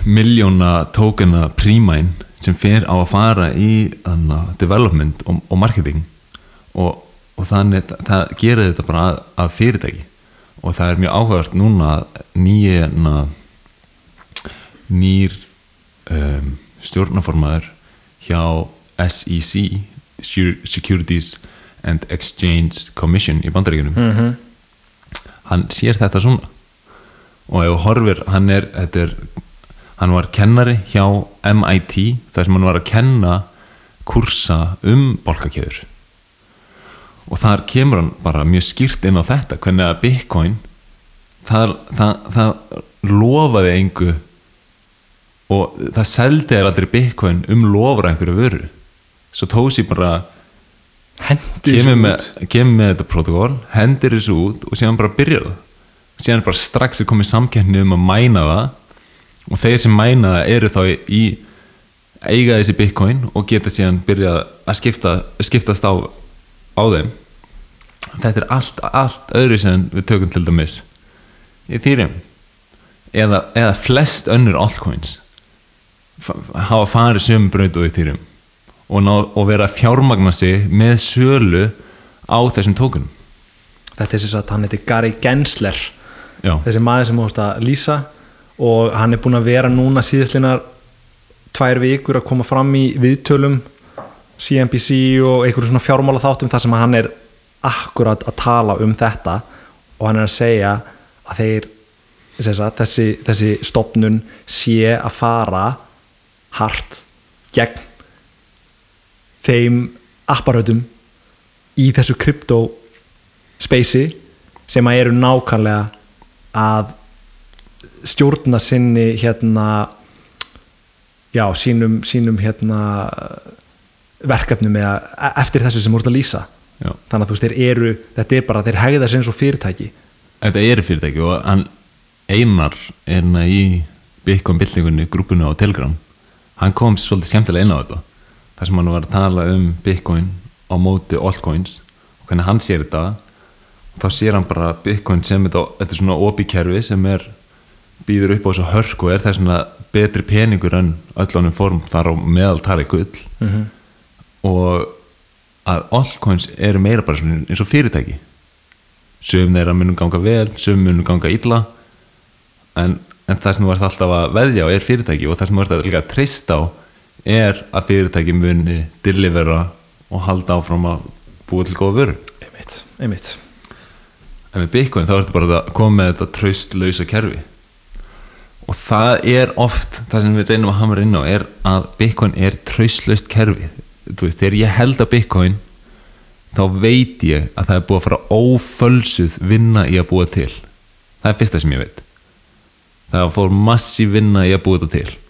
miljóna tókena prímæn sem fer á að fara í anna, development og, og marketing og, og þannig það gerir þetta bara að, að fyrirtæki. Og það er mjög áhugavert núna að nýjena nýr um, stjórnaformaður hjá SEC Securities and Exchange Commission í bandaríkunum mm -hmm. hann sér þetta svona. Og ef horfir, hann er, er hann var kennari hjá MIT þar sem hann var að kenna kursa um bólkakeður og þar kemur hann bara mjög skýrt inn á þetta hvernig að Bitcoin það, það, það lofaði engu og það seldi þér aldrei Bitcoin um lofur einhverju vöru. Svo tósi bara kemur með, með þetta protokól hendir þessu út og síðan bara byrjar það. Síðan bara strax er komið samkeppni um að mæna það og þeir sem mæna það eru þá í, eiga þessi bitcoin og geta síðan byrjað að skipta, skiptast á, á þeim. Þetta er allt, allt öðru sem við tökum til dæmis í þýrjum eða, eða flest önnur altcoins fa- hafa farið sömu braut og í þýrjum og, ná, og vera að fjármagna sig með sölu á þessum tókunum þetta er sem sagt, hann heitir Gary Gensler. Já, þessi maður sem múst að lýsa. Og hann er búin að vera núna síðastlinar tvær vikur að koma fram í viðtölum CNBC og einhverjum svona fjármála þáttum þar sem hann er akkurat að tala um þetta. Og hann er að segja að þeir sagt, þessi, þessi stopnun sé að fara hart gegn þeim apparöðum í þessu krypto spacei sem að eru nákvæmlega að stjórna sinni hérna já, sínum, sínum hérna verkefnum eða e- eftir þessu sem úr að lýsa. Já. þannig að þú veist, þeir eru, þetta er bara þeir hegða sér eins og fyrirtæki. Þetta er fyrirtæki og hann einar er í Bitcoin byltingunni grúpunu á Telegram hann kom svolítið skemmtilega inn á þetta þar sem hann var að tala um Bitcoin á móti altcoins og hvernig hann sér þetta þá sér hann bara Bitcoin sem þetta, þetta er svona opikerfi sem er býður upp á þessu hörk og er þess svona betri peningur en öllunum form þar á meðal tali gull mm -hmm. og að altcoins eru meira bara svona eins og fyrirtæki sögum þeirra munum ganga vel sögum munum ganga illa en, en það sem þú ert alltaf að veðja á er fyrirtæki og það sem þú að líka að treysta á er að fyrirtæki muni delivera og halda áfram að búa til góða vöru. Einmitt, einmitt. En með Bitcoin þá ertu bara að koma með þetta traustlausa kerfi. Og það er oft það sem við reynum að hamra inn á er að Bitcoin er traustlaust kerfi. Þú veist, þegar ég held að Bitcoin þá veit ég að það er búið að fara ófölsuð vinna í að búa til. Það er fyrsta sem ég veit. Það fór massíf vinna í að búa þetta til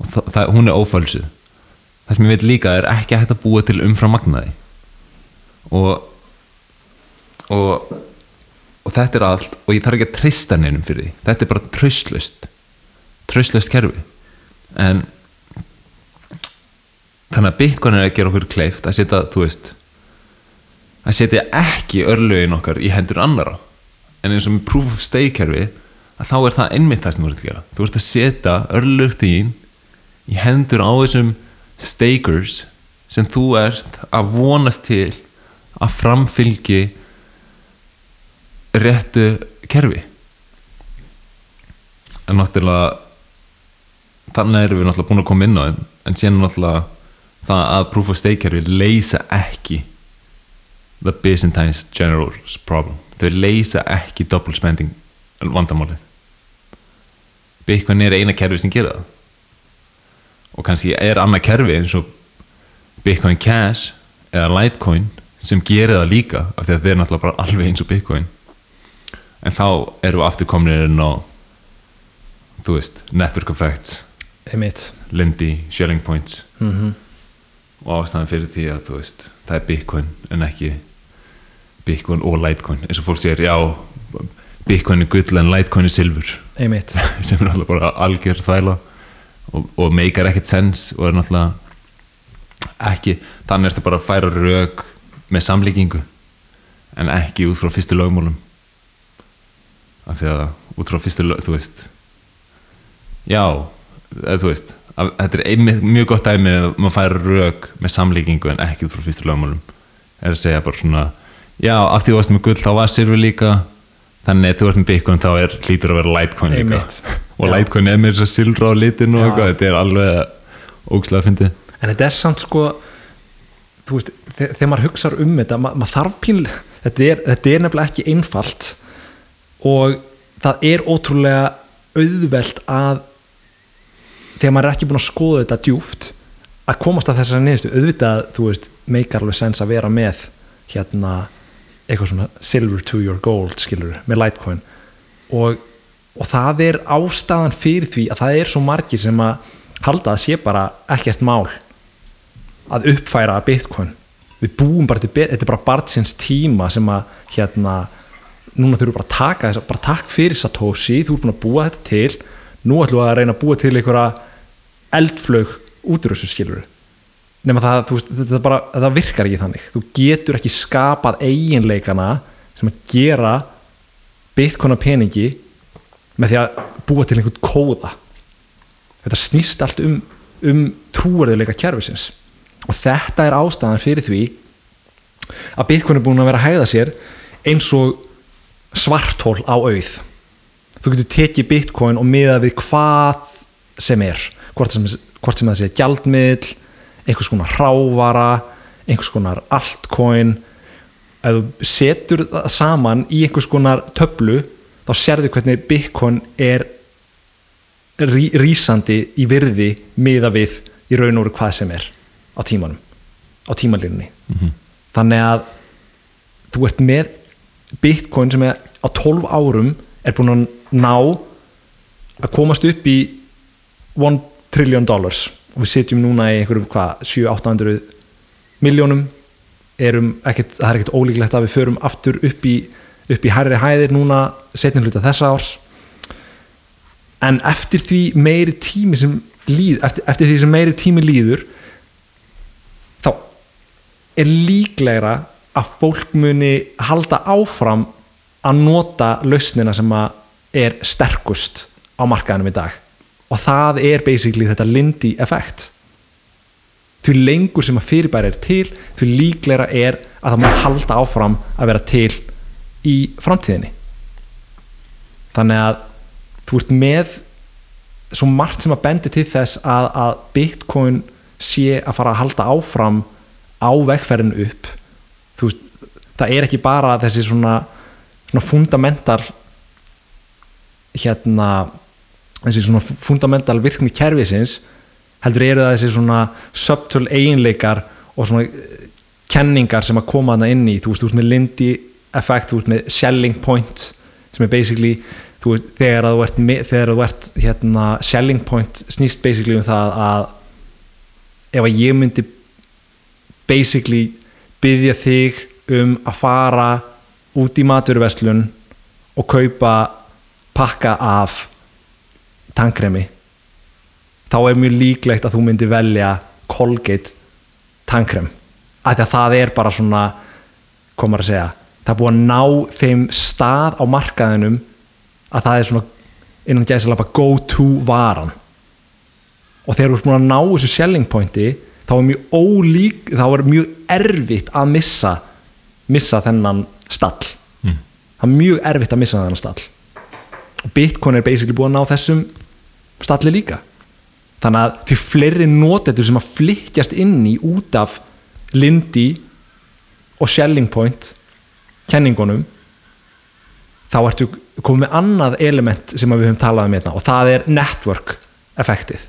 og það, það, hún er ófölsuð. Það sem ég veit líka er ekki hægt að búa til umfram magnaði. Og og og þetta er allt og ég þarf ekki að treysta neinum fyrir því. Þetta er bara tröstlust tröstlust kerfi. En þannig að Bitcoin er að gera okkur kleift að setja, þú veist að setja ekki örlögin okkar í hendur annara en eins og með proof of stake kerfi að þá er það einmitt það sem þú ert að gera. Þú ert að setja örlög þín í hendur á þessum stakers sem þú ert að vonast til að framfylgi réttu kerfi. En náttúrulega þannig erum við náttúrulega búin að koma inn á þeim en síðan náttúrulega það að proof of stake kerfi leysa ekki the Byzantine general's problem. Þau leysa ekki double spending vandamálið. Bitcoin er eina kerfi sem gera það og kannski er annað kerfi eins og Bitcoin Cash eða Litecoin sem gerir það líka af því að þeir er náttúrulega bara alveg eins og Bitcoin. En þá erum við aftur komin inn á þú veist, network effects einmitt. Lindy, Shelling Points. Mm og ástæðan fyrir því að veist það er Bitcoin en ekki Bitcoin og Litecoin. Eins og fólk segir, já Bitcoin er gull en Litecoin er silfur. Sem er náttúrulega bara algjör þvæla og, og meikar ekkert sens og er náttúrulega ekki, þannig ertu bara að færa rauk með samlíkingu en ekki út frá fyrstu lögmálum. Af því að út frá fyrstu lög, þú veist já, þú veist að, þetta er einmitt, mjög gott dæmi að maður færa rauk með samlíkingu en ekki út frá fyrstu lögmálum. Er að segja bara svona já, af því þú varst með gull þá var silfur líka þannig að þú ert með Bitcoin þá er hlýtur að vera Litecoin líka. Og. Litecoin er þess að silfra á litin og eitthvað, þetta er alveg ógslag að fyndi en þetta er samt sko þú veist, þe- þegar maður hugsar um þetta ma maður þarf píl þetta er, þetta er nefnilega ekki einfalt og það er ótrúlega auðvelt að þegar maður er ekki búin að skoða þetta djúft að komast að þessari niðurstu auðvitað, þú veist, meikar alveg sens að vera með hérna eitthvað svona silver to your gold skilur, með Litecoin og, og það er ástæðan fyrir því að það er svo margir sem að halda að sé bara ekkert mál að uppfæra Bitcoin. Við búum bara til, bet- þetta er bara barnsins tíma sem að hérna núna þurfum bara að taka þess bara takk fyrir Satoshi, þú ert búin að búa þetta til. Nú ætlum við að reyna að búa til einhverja eldflög útrússu skilur nema það, veist, þetta bara, það virkar ekki þannig. Þú getur ekki skapað eiginleikana sem að gera Bitcoin að peningi með því að búa til einhvern kóða. Þetta snýst allt um, um trúarðuleika kerfisins. Og þetta er ástæðan fyrir því að Bitcoin er búin að vera að hægða sér eins og svartól á auð. Þú getur tekið Bitcoin og miðað við hvað sem er. Hvort sem, hvort sem það sé gjaldmiðl einhvers konar rávara einhvers konar altcoin. Ef þú setur það saman í einhvers konar töflu þá sérðu hvernig Bitcoin er rí, rísandi í virði miða við í raun og veru hvað sem er á tímanum á tímalínunni. Þannig að þú ert með bitcoin sem er á 12 árum er búin að ná að komast upp í 1 trillion dollars. Og við sitjum núna í einhverjum hvað 7-800 miljónum erum ekkert, það er ekkert ólíklegt að við förum aftur upp í, upp í hærri hæðir núna setnin hluta þessa árs. En eftir því meiri tími sem líð, eftir, eftir því sem meiri tími líður þá er líklegra að fólk muni halda áfram að nota lausnina sem að er sterkust á markaðanum í dag. Og það er basically þetta Lindy effekt því lengur sem að fyrirbæri er til því líklegra er að það má halda áfram að vera til í framtíðinni. Þannig að þú ert með svo margt sem að bendi til þess að, að Bitcoin sé að fara að halda áfram á vegferðinu upp. Veist, það er ekki bara þessi svona, svona fundamental hérna þessi svona fundamental virkni kerfisins heldur eru það þessi svona subtle eiginleikar og svona eh, kenningar sem að koma hana inn í. Þú veist, veist með Lindy effect þú veist með selling point sem er basically þú þegar þú ert, þegar þú ert hérna, selling point snýst basically um það að ef að ég myndi basically byggja þig um að fara út í maturverslun og kaupa pakka af tankremi þá er mjög líklegt að þú myndi velja Colgate tankrem að það er bara svona komar að segja, það er búið að ná þeim stað á markaðinum að það er svona innan gæðsalapa go to varan. Og þegar þú ert búin að ná þessu selling pointi þá er mjög ólík þá er mjög erfitt að missa missa þennan stall. Mm. það er mjög erfitt að missa þennan stall. Og Bitcoin er basically búin að ná þessum stalli líka. Þannig að því fleiri notendur sem að flytjast inn í út af Lindy og Shelling Point kenningunum þá ertu komið með annað element sem við höfum talað um hérna og það er network effektið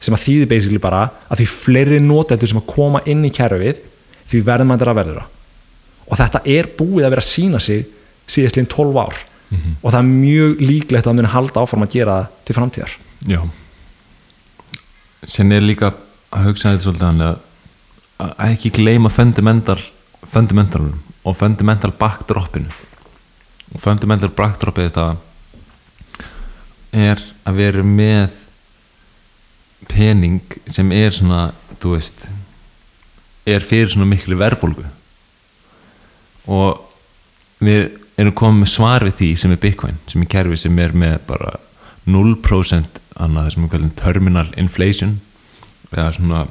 sem að þýði basically bara að því fleiri notendur sem að koma inn í kerfið því verðum að verðura og þetta er búið að vera að sína sig síðastlinn 12 ár og það er mjög líklegt að muni halda áfram að gera það til framtíðar. Já. Sen er líka að hugsa þetta svolítið að ekki gleyma fundamental fundamentalunum og fundamental backdropinu og fundamental backdropið þetta er að vera með pening sem er svona þú veist er fyrir svona miklu verðbólgu. Og við erum komið með svar við því sem er Bitcoin sem er kerfi sem er með bara 0% annað það sem við kallum terminal inflation. Eða svona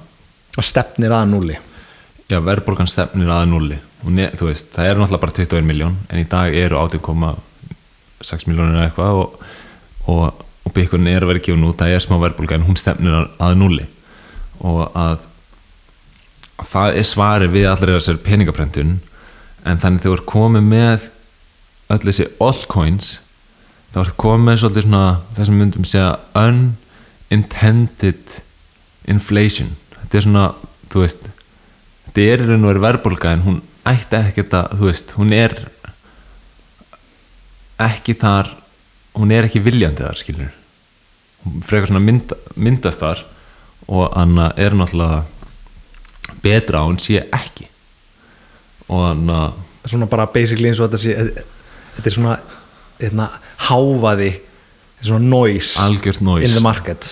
og stefnir að núli já, verðbólgan stefnir að nulli og ne, þú veist, það eru náttúrulega bara 21 miljón en í dag eru 18,6 miljónir eitthvað og, og, og byggunin er að vera gefin út það er smá verðbólga en hún stefnir að, nulli og að, að það er svari við allir þessar peningaprentun. En þannig þú ert komið með öll þessi altcoins þá ert komið með svolítið svona það sem myndum segja unintended inflation. Þetta er svona, þú veist þetta er raun og veru verðbólga en hún ætti ekkert að, þú veist, hún er ekki þar hún er ekki viljandi þar, skilur hún frekar svona mynd, myndast þar og hann er náttúrulega betra að hún sé ekki. Og hann svona bara basically eins og þetta sé þetta er svona hérna, háfaði svona noise noise. in the market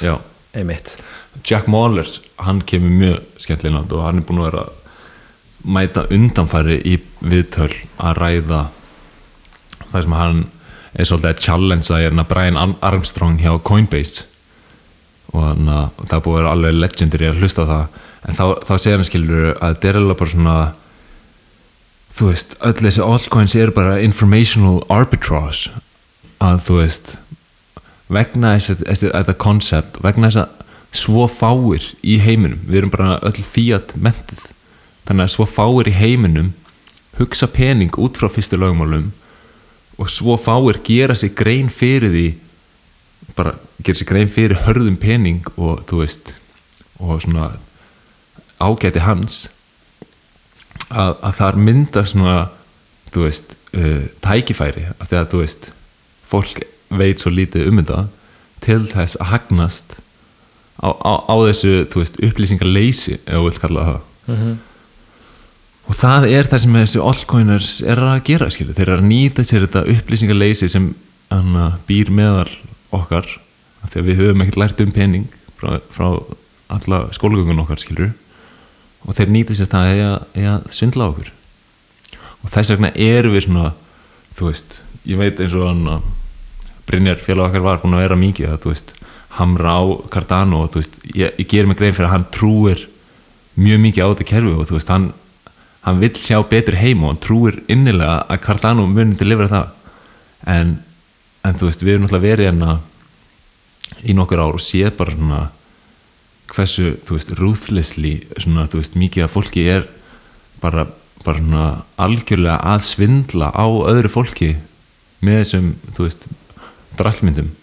Jack Mahler, hann kemur mjög skemmtilega og hann er búin að vera að mæta undanfæri í viðtöl að ræða það sem hann er svolítið að challengea hérna Brian Ar- Armstrong hjá Coinbase. Og hann að og það er búið að vera alveg legendary að hlusta á það. En þá, þá segir hann skilur að þetta er alveg bara svona þú veist, öll þessi altcoins eru bara informational arbitrage. Að þú veist vegna þess að þessi- þetta koncept vegna þess að svo fáir í heiminum, við erum bara öll fiat mentið, þannig að svo fáir í heiminum hugsa pening út frá fyrstu lögmálum og svo fáir gera sig grein fyrir því bara gera sig grein fyrir hörðum pening og þú veist og svona ágæti hans að, að það mynda svona þú veist, uh, tækifæri af því að þú veist fólk veit svo lítið um þetta til þess að hagnast á, á, á þessu þú veist, upplýsingarleysi ef þú vilt kalla það og það er það sem þessi allcoiners er að gera skilur, þeir eru að nýta sér þetta upplýsingarleysi sem hana, býr meðal okkar því að við höfum ekkert lært um pening frá, frá alla skólagöngun okkar skilur og þeir nýta sér það eða, eða svindla okkur. Og þess vegna erum við svona þú veist, ég veit eins og hann að Brynjar félag okkar var búin að vera mikið að þú veist, hamra á Cardano og þú veist, ég, ég ger mig grein fyrir að hann trúir mjög mikið á þetta kerfi og þú veist, hann, hann vill sjá betri heim og hann trúir innilega að Cardano muni til lifra það. En, en þú veist, við erum náttúrulega verið hérna í nokkur ár og séð bara svona hversu, þú veist, ruthlessly svona, þú veist, mikið af fólki er bara, bara svona algjörlega að svindla á öðru fólki með þessum, þú veist drallmyndum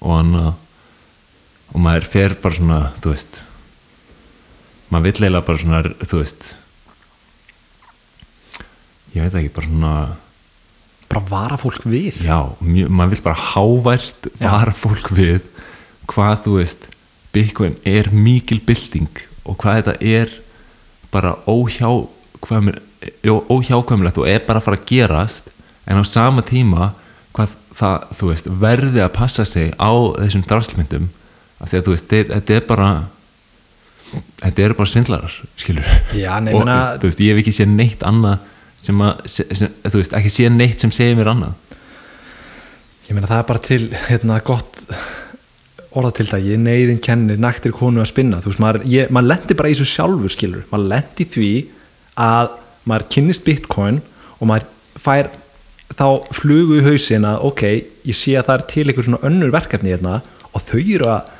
og hann að og maður fer bara svona, þú veist maður vill eiginlega bara svona, þú veist ég veit ekki, bara svona bara vara fólk við? Já, mjög, maður vill bara hávært vara fólk við hvað þú veist Bitcoin er mikil bylting og hvað þetta er bara óhjákvæmur óhjákvæmulegt og er bara að fara að gerast en á sama tíma hvað það, þú veist, verði að passa sig á þessum drastlmyndum af því að þú veist, þeir, þetta er bara þetta eru bara svindlarar skilur Já, og þú veist, ég hef ekki séð neitt annað sem að, sem, þú veist, ekki séð neitt sem segir mér annað. Ég meina það er bara til hérna, gott orðatildagi, neyðin kennir naktir konu að spinna, þú veist, maður, ég, maður lendi bara í þessu sjálfur, skilur, maður lendi í því að maður kynnist bitcoin og maður fær þá flugu í hausin að ok, ég sé að það er til einhver svona önnur verkefni hérna og þau eru að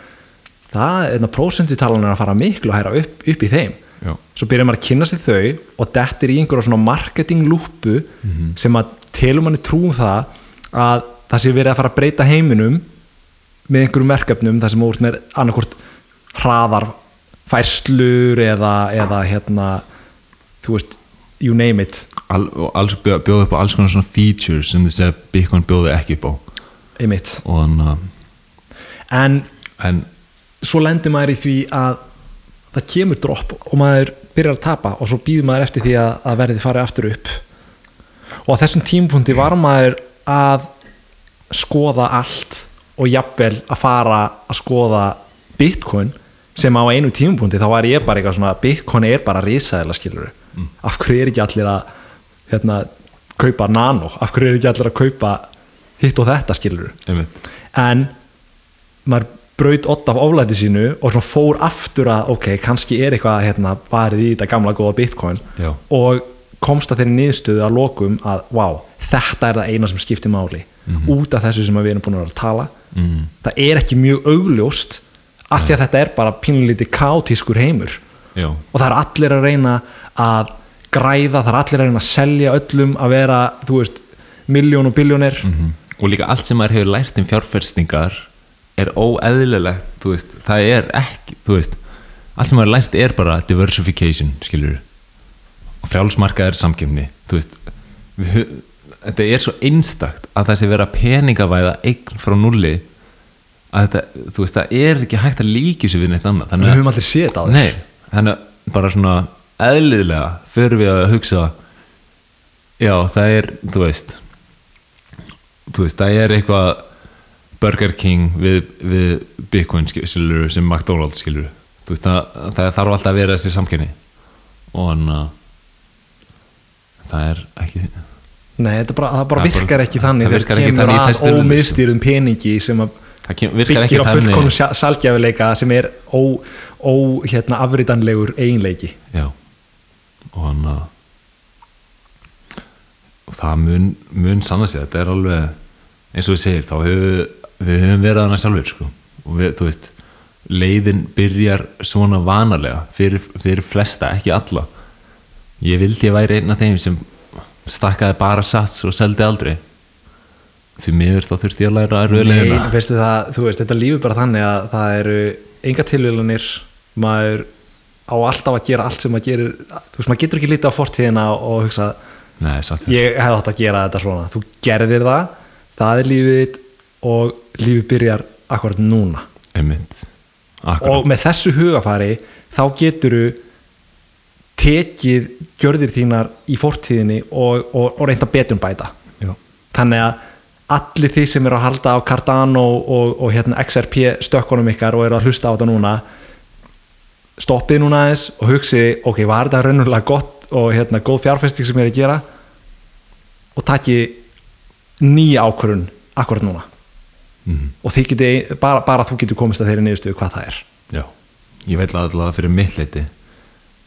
það, hérna, prósentutalan er að fara miklu að hæra upp, upp í þeim Já. svo byrjar maður að kynna sig þau og dettir í einhverja svona marketing lúpu sem að telur manni trúum það að það sé verið að fara að breyta heiminum með einhverjum verkefnum þar sem úr með annarkvort hraðar færslur eða, eða hérna þú veist, you name it Al, og alls, bjóð, bjóð upp á alls konar svona features sem þess að Bitcoin bjóði ekki upp á einmitt. en en svo lendir maður í því að það kemur dropp og maður byrjar að tapa og svo býður maður eftir því að, að verði farið aftur upp. Og á þessum tímapunkti var maður að skoða allt og jafnvel að fara að skoða bitcoin sem á einu tímapunkti þá var ég bara eitthvað svona bitcoin er bara risaðila skilur af hverju er ekki allir að hérna, kaupa nano? Af hverju er ekki allir að kaupa hitt og þetta skilur en maður braut ott af oflæti sínu og svona fór aftur að ok, kannski er eitthvað hérna, barið í þetta gamla góða bitcoin Já. og komst að þeirri niðurstöðu að lokum að wow, þetta er það eina sem skiptir máli út af þessu sem við erum búin að tala. Mm, það er ekki mjög augljóst af því að þetta er bara pínlítið kátískur heimur. Já, og það er allir að reyna að græða, það er allir að reyna að selja öllum að vera, þú veist miljón og biljónir mhm. og líka allt sem maður hefur lært um fjárfestingar er óeðlilegt þú veist, það er ekki þú veist, allt sem hefur lært er bara diversification, skilur og frjálsmarkað er samkefni þú veist. Við, þetta er svo einstakt að það sé vera peningavæða eign frá nulli að þetta, þú veist, það er ekki hægt að líki sér við neitt annað. Við þannig að, höfum allir séð þetta á þér nei, þannig að bara svona eðlilega fyrir við að hugsa já, það er, þú veist þú veist, það er eitthvað Burger King við, við Bitcoin skilur sem McDonalds skilur veist, það, það þarf alltaf að vera þessi samkenni og hann að það er ekki Nei, bara, það bara bara- virkar ekki þannig. þegar kemur að ómiðstýrðum peningi sem að byggir á fullkomum salgjafileika sem er ó, ó hérna, eiginleiki. Já. Og hann að og það mun, mun sanna sig. Þetta er alveg eins og við segir þá hefur við höfum verið hana sjálfur sko. og við, þú veist leiðin byrjar svona vanalega fyrir, fyrir flesta, ekki alla. Ég vildi ég væri einn af þeim sem stakkaði bara sats og seldi aldrei. Því miður þá þurfti ég að læra að Nei, röðlega veistu það, þú veist, þetta lífur bara þannig að það eru enga tilvílanir maður á alltaf að gera allt sem maður gerir þú veist, maður getur ekki lítið á fortíðina og hugsa Nei, ég hef átt að gera þetta svona. Þú gerðir það, það er lífið og lífið byrjar akkurat núna. Akkurat. og með þessu hugafari þá geturu tekið gjörðir þínar í fortíðinni og, og, og reynda betum bæta. Já. þannig að allir því sem eru að halda á Cardano og, og hérna XRP stökkunum ykkar og eru að hlusta á þetta núna stoppið núna aðeins og hugsið, ok, var þetta raunverulega gott og hérna góð fjárfesting sem ég er að gera? Og taki nýja ákvörun akkurat núna Mhm. og þið geti, bara, bara þú getur komist að þeirri niðurstöðu hvað það er. Já, ég veit allavega fyrir mitt leiti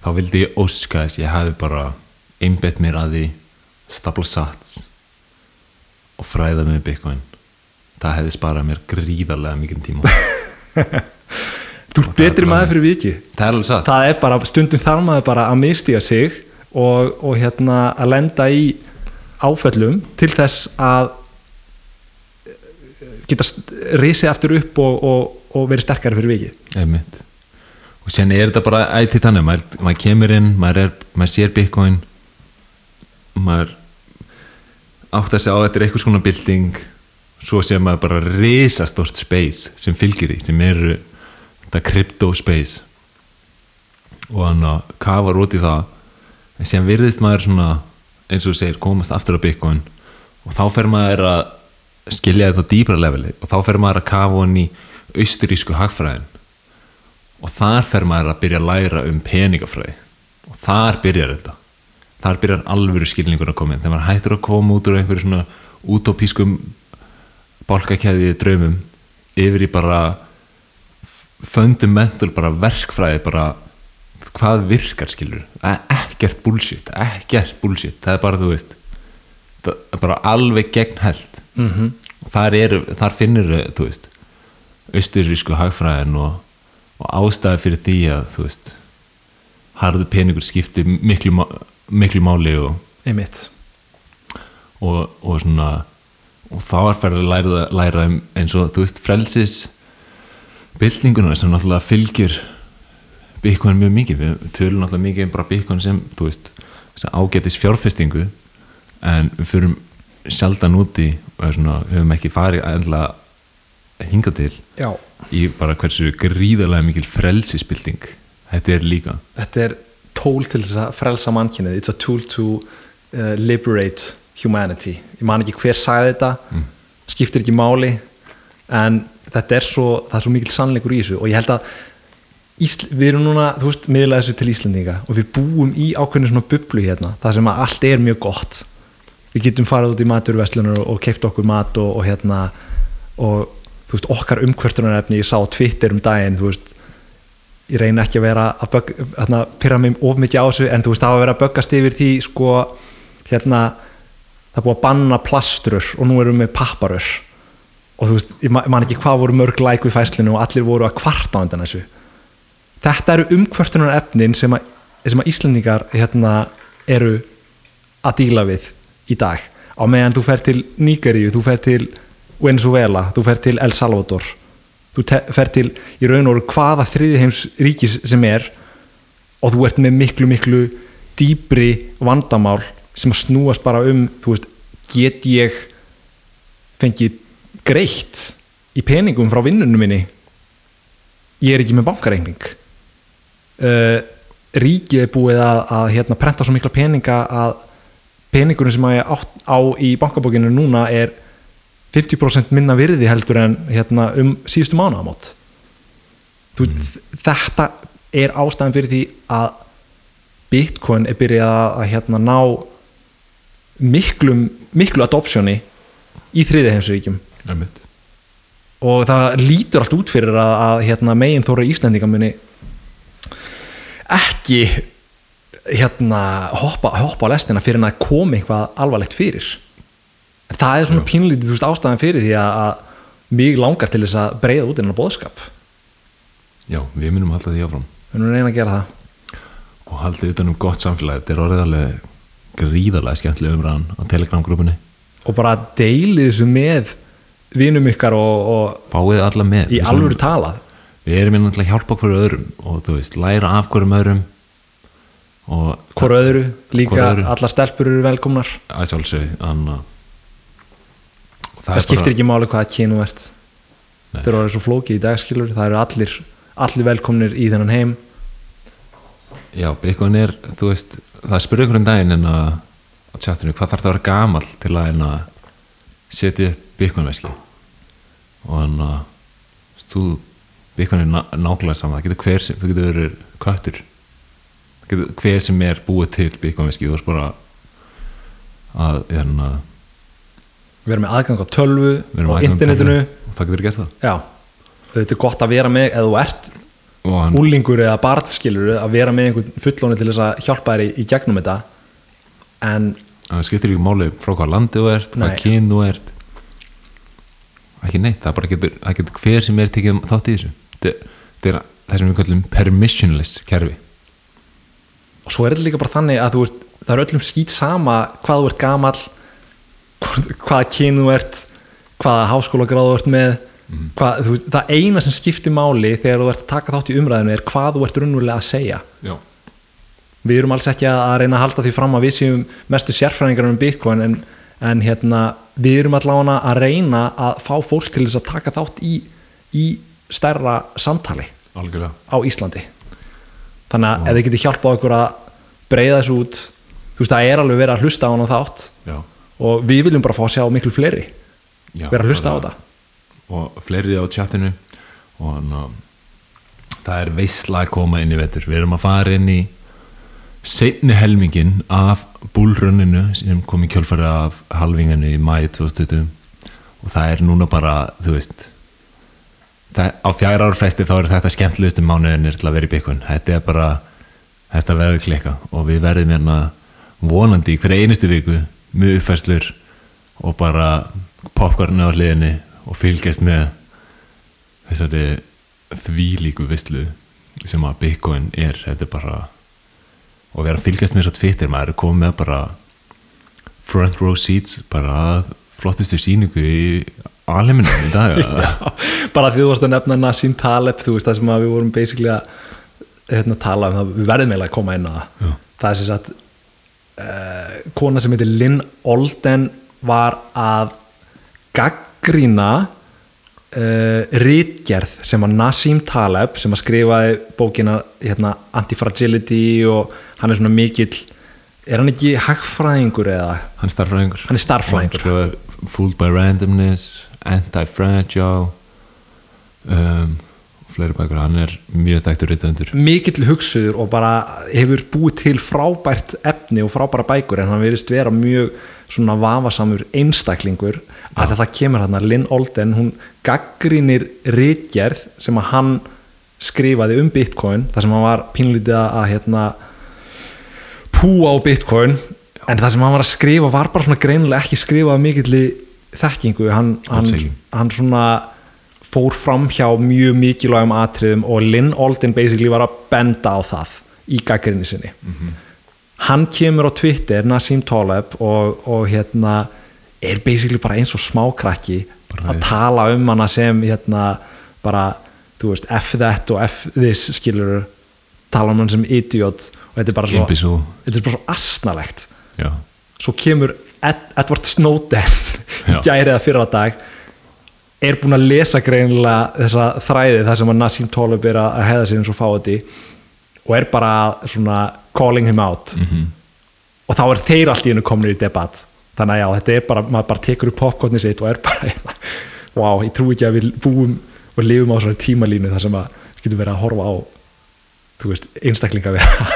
þá vildi ég óska þess ég hafi bara einbett mér að því stapla sats og fræða mig um Bitcoin. Það hefði sparað mér gríðarlega mikið tíma. Þú ert betri maður fyrir vikið. Það er það er bara, stundum þarf maður bara að mistiga sig og, og hérna að lenda í áföllum til þess að geta risið aftur upp og, og, og verið sterkari fyrir vikið. Einmitt. og sen er þetta bara ætti þannig, maður, maður kemur inn maður, er, maður sér Bitcoin maður átt að segja á þetta er eitthvað svona bilding svo sé maður bara risastort space sem fylgir því sem eru þetta crypto space. Og hann að kafar út í það en sem virðist maður svona eins og segir komast aftur á Bitcoin. Og þá fer maður að skilja þetta á dýbra leveli og þá fer maður að kafa hann í austurísku hagfræðin. Og þar fer maður að byrja að læra um peningafræði. Og þar byrjar þetta. Þar byrjar alvöru skilningur að koma inn. Þegar maður hættur að koma út úr einhverju svona útópískum bálkakæði draumum yfir í bara fundamental bara verkfræði bara hvað virkar skilur ekkert bullshit, ekkert bullshit. Það er bara þú veist bara alveg gegn held mm -hmm. þar, er, þar finnir þú veist austurísku hagfræðin og, og ástæði fyrir því að þú veist harðu peningur skipti miklu, miklu máli og, einmitt og, og svona og þá er fyrir að læra, læra um eins og þú veist frelsis byltinguna sem náttúrulega fylgir Bitcoin mjög mikið við tölum náttúrulega mikið um bara Bitcoin sem þú veist, ágætis fjárfestingu en við fyrum sjaldan úti svona, höfum ekki farið endilega hinga til já, í bara hversu gríðarlega mikil frelsisbylting þetta er líka. Þetta er tól til þess að frelsa mannkynnið it's a tool to uh, liberate humanity. Ég man ekki hver sagði þetta skiptir ekki máli en þetta er svo, er svo mikil sannleikur í þessu. Og ég held að Ísl, við erum núna, þú veist, miðla þessu til Íslendinga og við búum í ákveðinu svona bublu hérna, það sem að allt er mjög gott við getum farið út í maturveslunar og, og keipt okkur mat og, og hérna og veist, okkar umkvörtunarefni ég sá Twitter um daginn, veist ég reyna ekki að vera að hérna, pyrra mig of mikið á þessu en veist, það var að vera að böggast yfir því sko, hérna það búið að banna plastrur og nú erum við papparur. Og þú veist, ég ma- man ekki hvað voru mörg læk við fæslinu og allir voru að kvarta á undan þessu. Þetta eru umkvörtunar efnin sem að, sem að Íslendingar hérna, eru að díla við í dag. Á meðan þú fer til Nígeríu, þú fer til Venezuela, þú fer til El Salvador þú fer til í raun og hvaða þriði heims ríkis sem er og þú ert með miklu miklu dýbri vandamál sem snúast bara um veist, get ég fengið greitt í peningum frá vinnunum minni? Ég er ekki með bankareikning. Uh, ríkið er búið að, að hérna, prenta svo mikla peninga að peningurinn sem að ég átt á í bankabókinu núna er 50% minna virði heldur en hérna, um síðustu mánaðamót. Þú, þetta er ástæðan fyrir því að Bitcoin er byrjað að, hérna, ná miklu, miklu adoptioni í þriði heimsvíkjum og það lítur allt út fyrir að, að hérna, megin þóra Íslendinga muni ekki hérna, hoppa, hoppa á lestina fyrir að komi eitthvað alvarlegt fyrir. En það er svona pínlítið veist, ástæðan fyrir því að, að mig langar til þess að breyða út innan bóðskap já, við munum halda því áfram. Við að reyna að gera það. Og haldið utan um gott samfélag þetta er orðið alveg gríðarlega skemmtileg umræðan á Telegram-grúpunni. Og bara deilið þessu með vinum ykkar og, og fáið alla með. í alvöru talað. við erum hérna til að hjálpa hverju öðrum og þú veist, læra af hverjum öðrum og hvort öðru, líka öðru. allar stelpur eru velkomnar. Að sjálfsög anna, og það, skiptir ekki máli hvaða kynu ert. Nei. þeir eru svo flókið í dagskilur það eru allir, allir velkomnir í þennan heim. Já, Bitcoin er, þú veist það spurði ykkur um daginn en að á chatinu, hvað þarf það að vera gamall til að en að setja upp Bitcoin veski? Og hann að þú, er ná, nákvæmlega saman það getur hver sem, þú getur verið köttur. það hver sem er búið til veski, þú veist bara að, við erum með aðgang á tölvu og að internetinu. og það getur gert það. Já, þetta er gott að vera með eða þú ert hann, úlingur eða barnskilur að vera með einhvern fullóni til þess að hjálpa þér í, í gegnum þetta. En það skiptir ekki máli frá hvað landi þú ert, hvað kyn þú ert. Ekki neitt, það bara getur, það getur hver sem er tekið þátt í þessu. Þetta er það sem við kallum permissionless kerfi og svo er þetta líka bara þannig að veist það er öllum skýt sama hvað þú ert hvort- hvaða kyn þú ert hvaða háskóla þú ert með. Hvað, þú veist, það eina sem skiptir máli þegar þú ert að taka þátt í umræðinu er hvað þú ert raunverulega að segja. Já, við erum alls ekki að að reyna að halda því fram að við séum mestu sérfræðingar um Bitcoin en, en hérna, við erum allavega að reyna að fá fólk til þess að taka þátt í, í stærra samtali algjörlega. á Íslandi þannig að ef þið getið hjálpað okkur að breyða þessu út þú veist það er alveg verið að hlusta á hana þátt já, og við viljum bara fá að sjá miklu fleiri já, vera að hlusta á þetta. Og fleiri á chatinu. Og hann að það er veisla að koma inn í vetur. Við erum að fara inn í seinni helmingin af búlrönninu sem kom í kjölfari af halvinginu í mæi 2020 og það er núna bara, þú veist það, á fjara ára fresti þá er þetta skemmtilegustu mánuðinir til að vera í byggun þetta er bara, þetta verður klika og við verðum hérna vonandi í hverja einustu viku mjög uppfærslur og bara popcornu á hliðinni og fylgjast með þessari þvílíku vislu sem að Bitcoin er. Þetta er bara og vera að fylgjast með svo Twitter. Maður er komið með bara front row seats bara að flottustu síningu í alheiminum í dag bara því þú varst að nefna Nassim Taleb þú veist það sem að við vorum basically að hérna, tala um það, við verðum eiginlega að koma inn á það. Já. það er sem sagt uh, kona sem heitir Lynn Olden var að gaggrína uh, rítgerð sem að Nassim Taleb sem að skrifaði bókina hérna, Antifragility og hann er svona mikill er hann ekki hagfræðingur eða? Hann er starffræðingur hann er starffræðingur skrifaði Fooled by Randomness Anti-Fragile um, fleiri bækur. Hann er mjög þekktur reytöndur mikill hugsuður og bara hefur búið til frábært efni og frábæra bækur en hann verðist vera mjög svona vafasamur einstaklingur. Að það kemur hann að Lynn Olden hún gaggrínir ritgerð sem að hann skrifaði um Bitcoin þar sem hann var pínlítið að hérna púa á Bitcoin. En það sem hann var að skrifa var bara svona greinilega ekki skrifað af mikilli þekkingu hann, hann, hann svona fór fram hjá mjög mikilvægum atriðum og Lynn Olden basically var að benda á það í gaggrinni sinni. Hann kemur á Twitter Nassim Taleb og, og hérna er basically bara eins og smákrakki að tala um hana sem hérna bara, þú veist, F that og F this skilur tala um hann sem idiot og þetta er bara svo, þetta er bara svo asnalegt. Já, svo kemur Edward Snowden í Já. gæri eða fyrra dag er búinn að lesa greinilega þessa þræði þar sem að Nassim Taleb er að heiða sér eins og fáti og er bara svona calling him out Mhm. og þá er þeir allt í hennu komin í debatt þannig að já, þetta er bara, maður bara tekur upp popcorni sitt og er bara wow, ég trú ekki að við búum og lifum á svona tímalínu þar sem að við getum verið að horfa á þú veist, einstaklinga vera að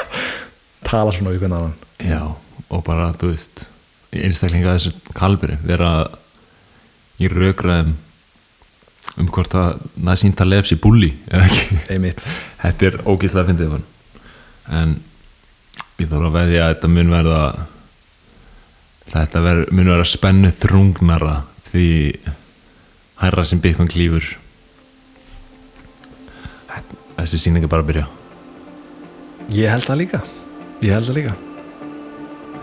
tala svona við hvernig annan já og bara, þú veist í einstaklinga af þessu kalbri vera í rökraðum um hvort að Nassim Taleb sé bulli eða ekki. Þetta er ógæslega að fyndið en ég þarf að veðja að þetta mun verða þetta ver, mun verða spennu þrungnara því hærra sem Bitcoin klífur þessi sýning er bara að byrja. Ég held það líka. Ég held það líka.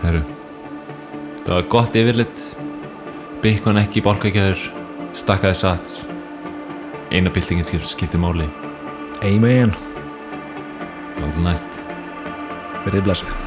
Heru. Það var gott yfirlit. Bitcoin ekki bálkakjæður stakkaði sats. Eina byltingin skip, skipti máli. Amen. Var næst. Verðið blessuð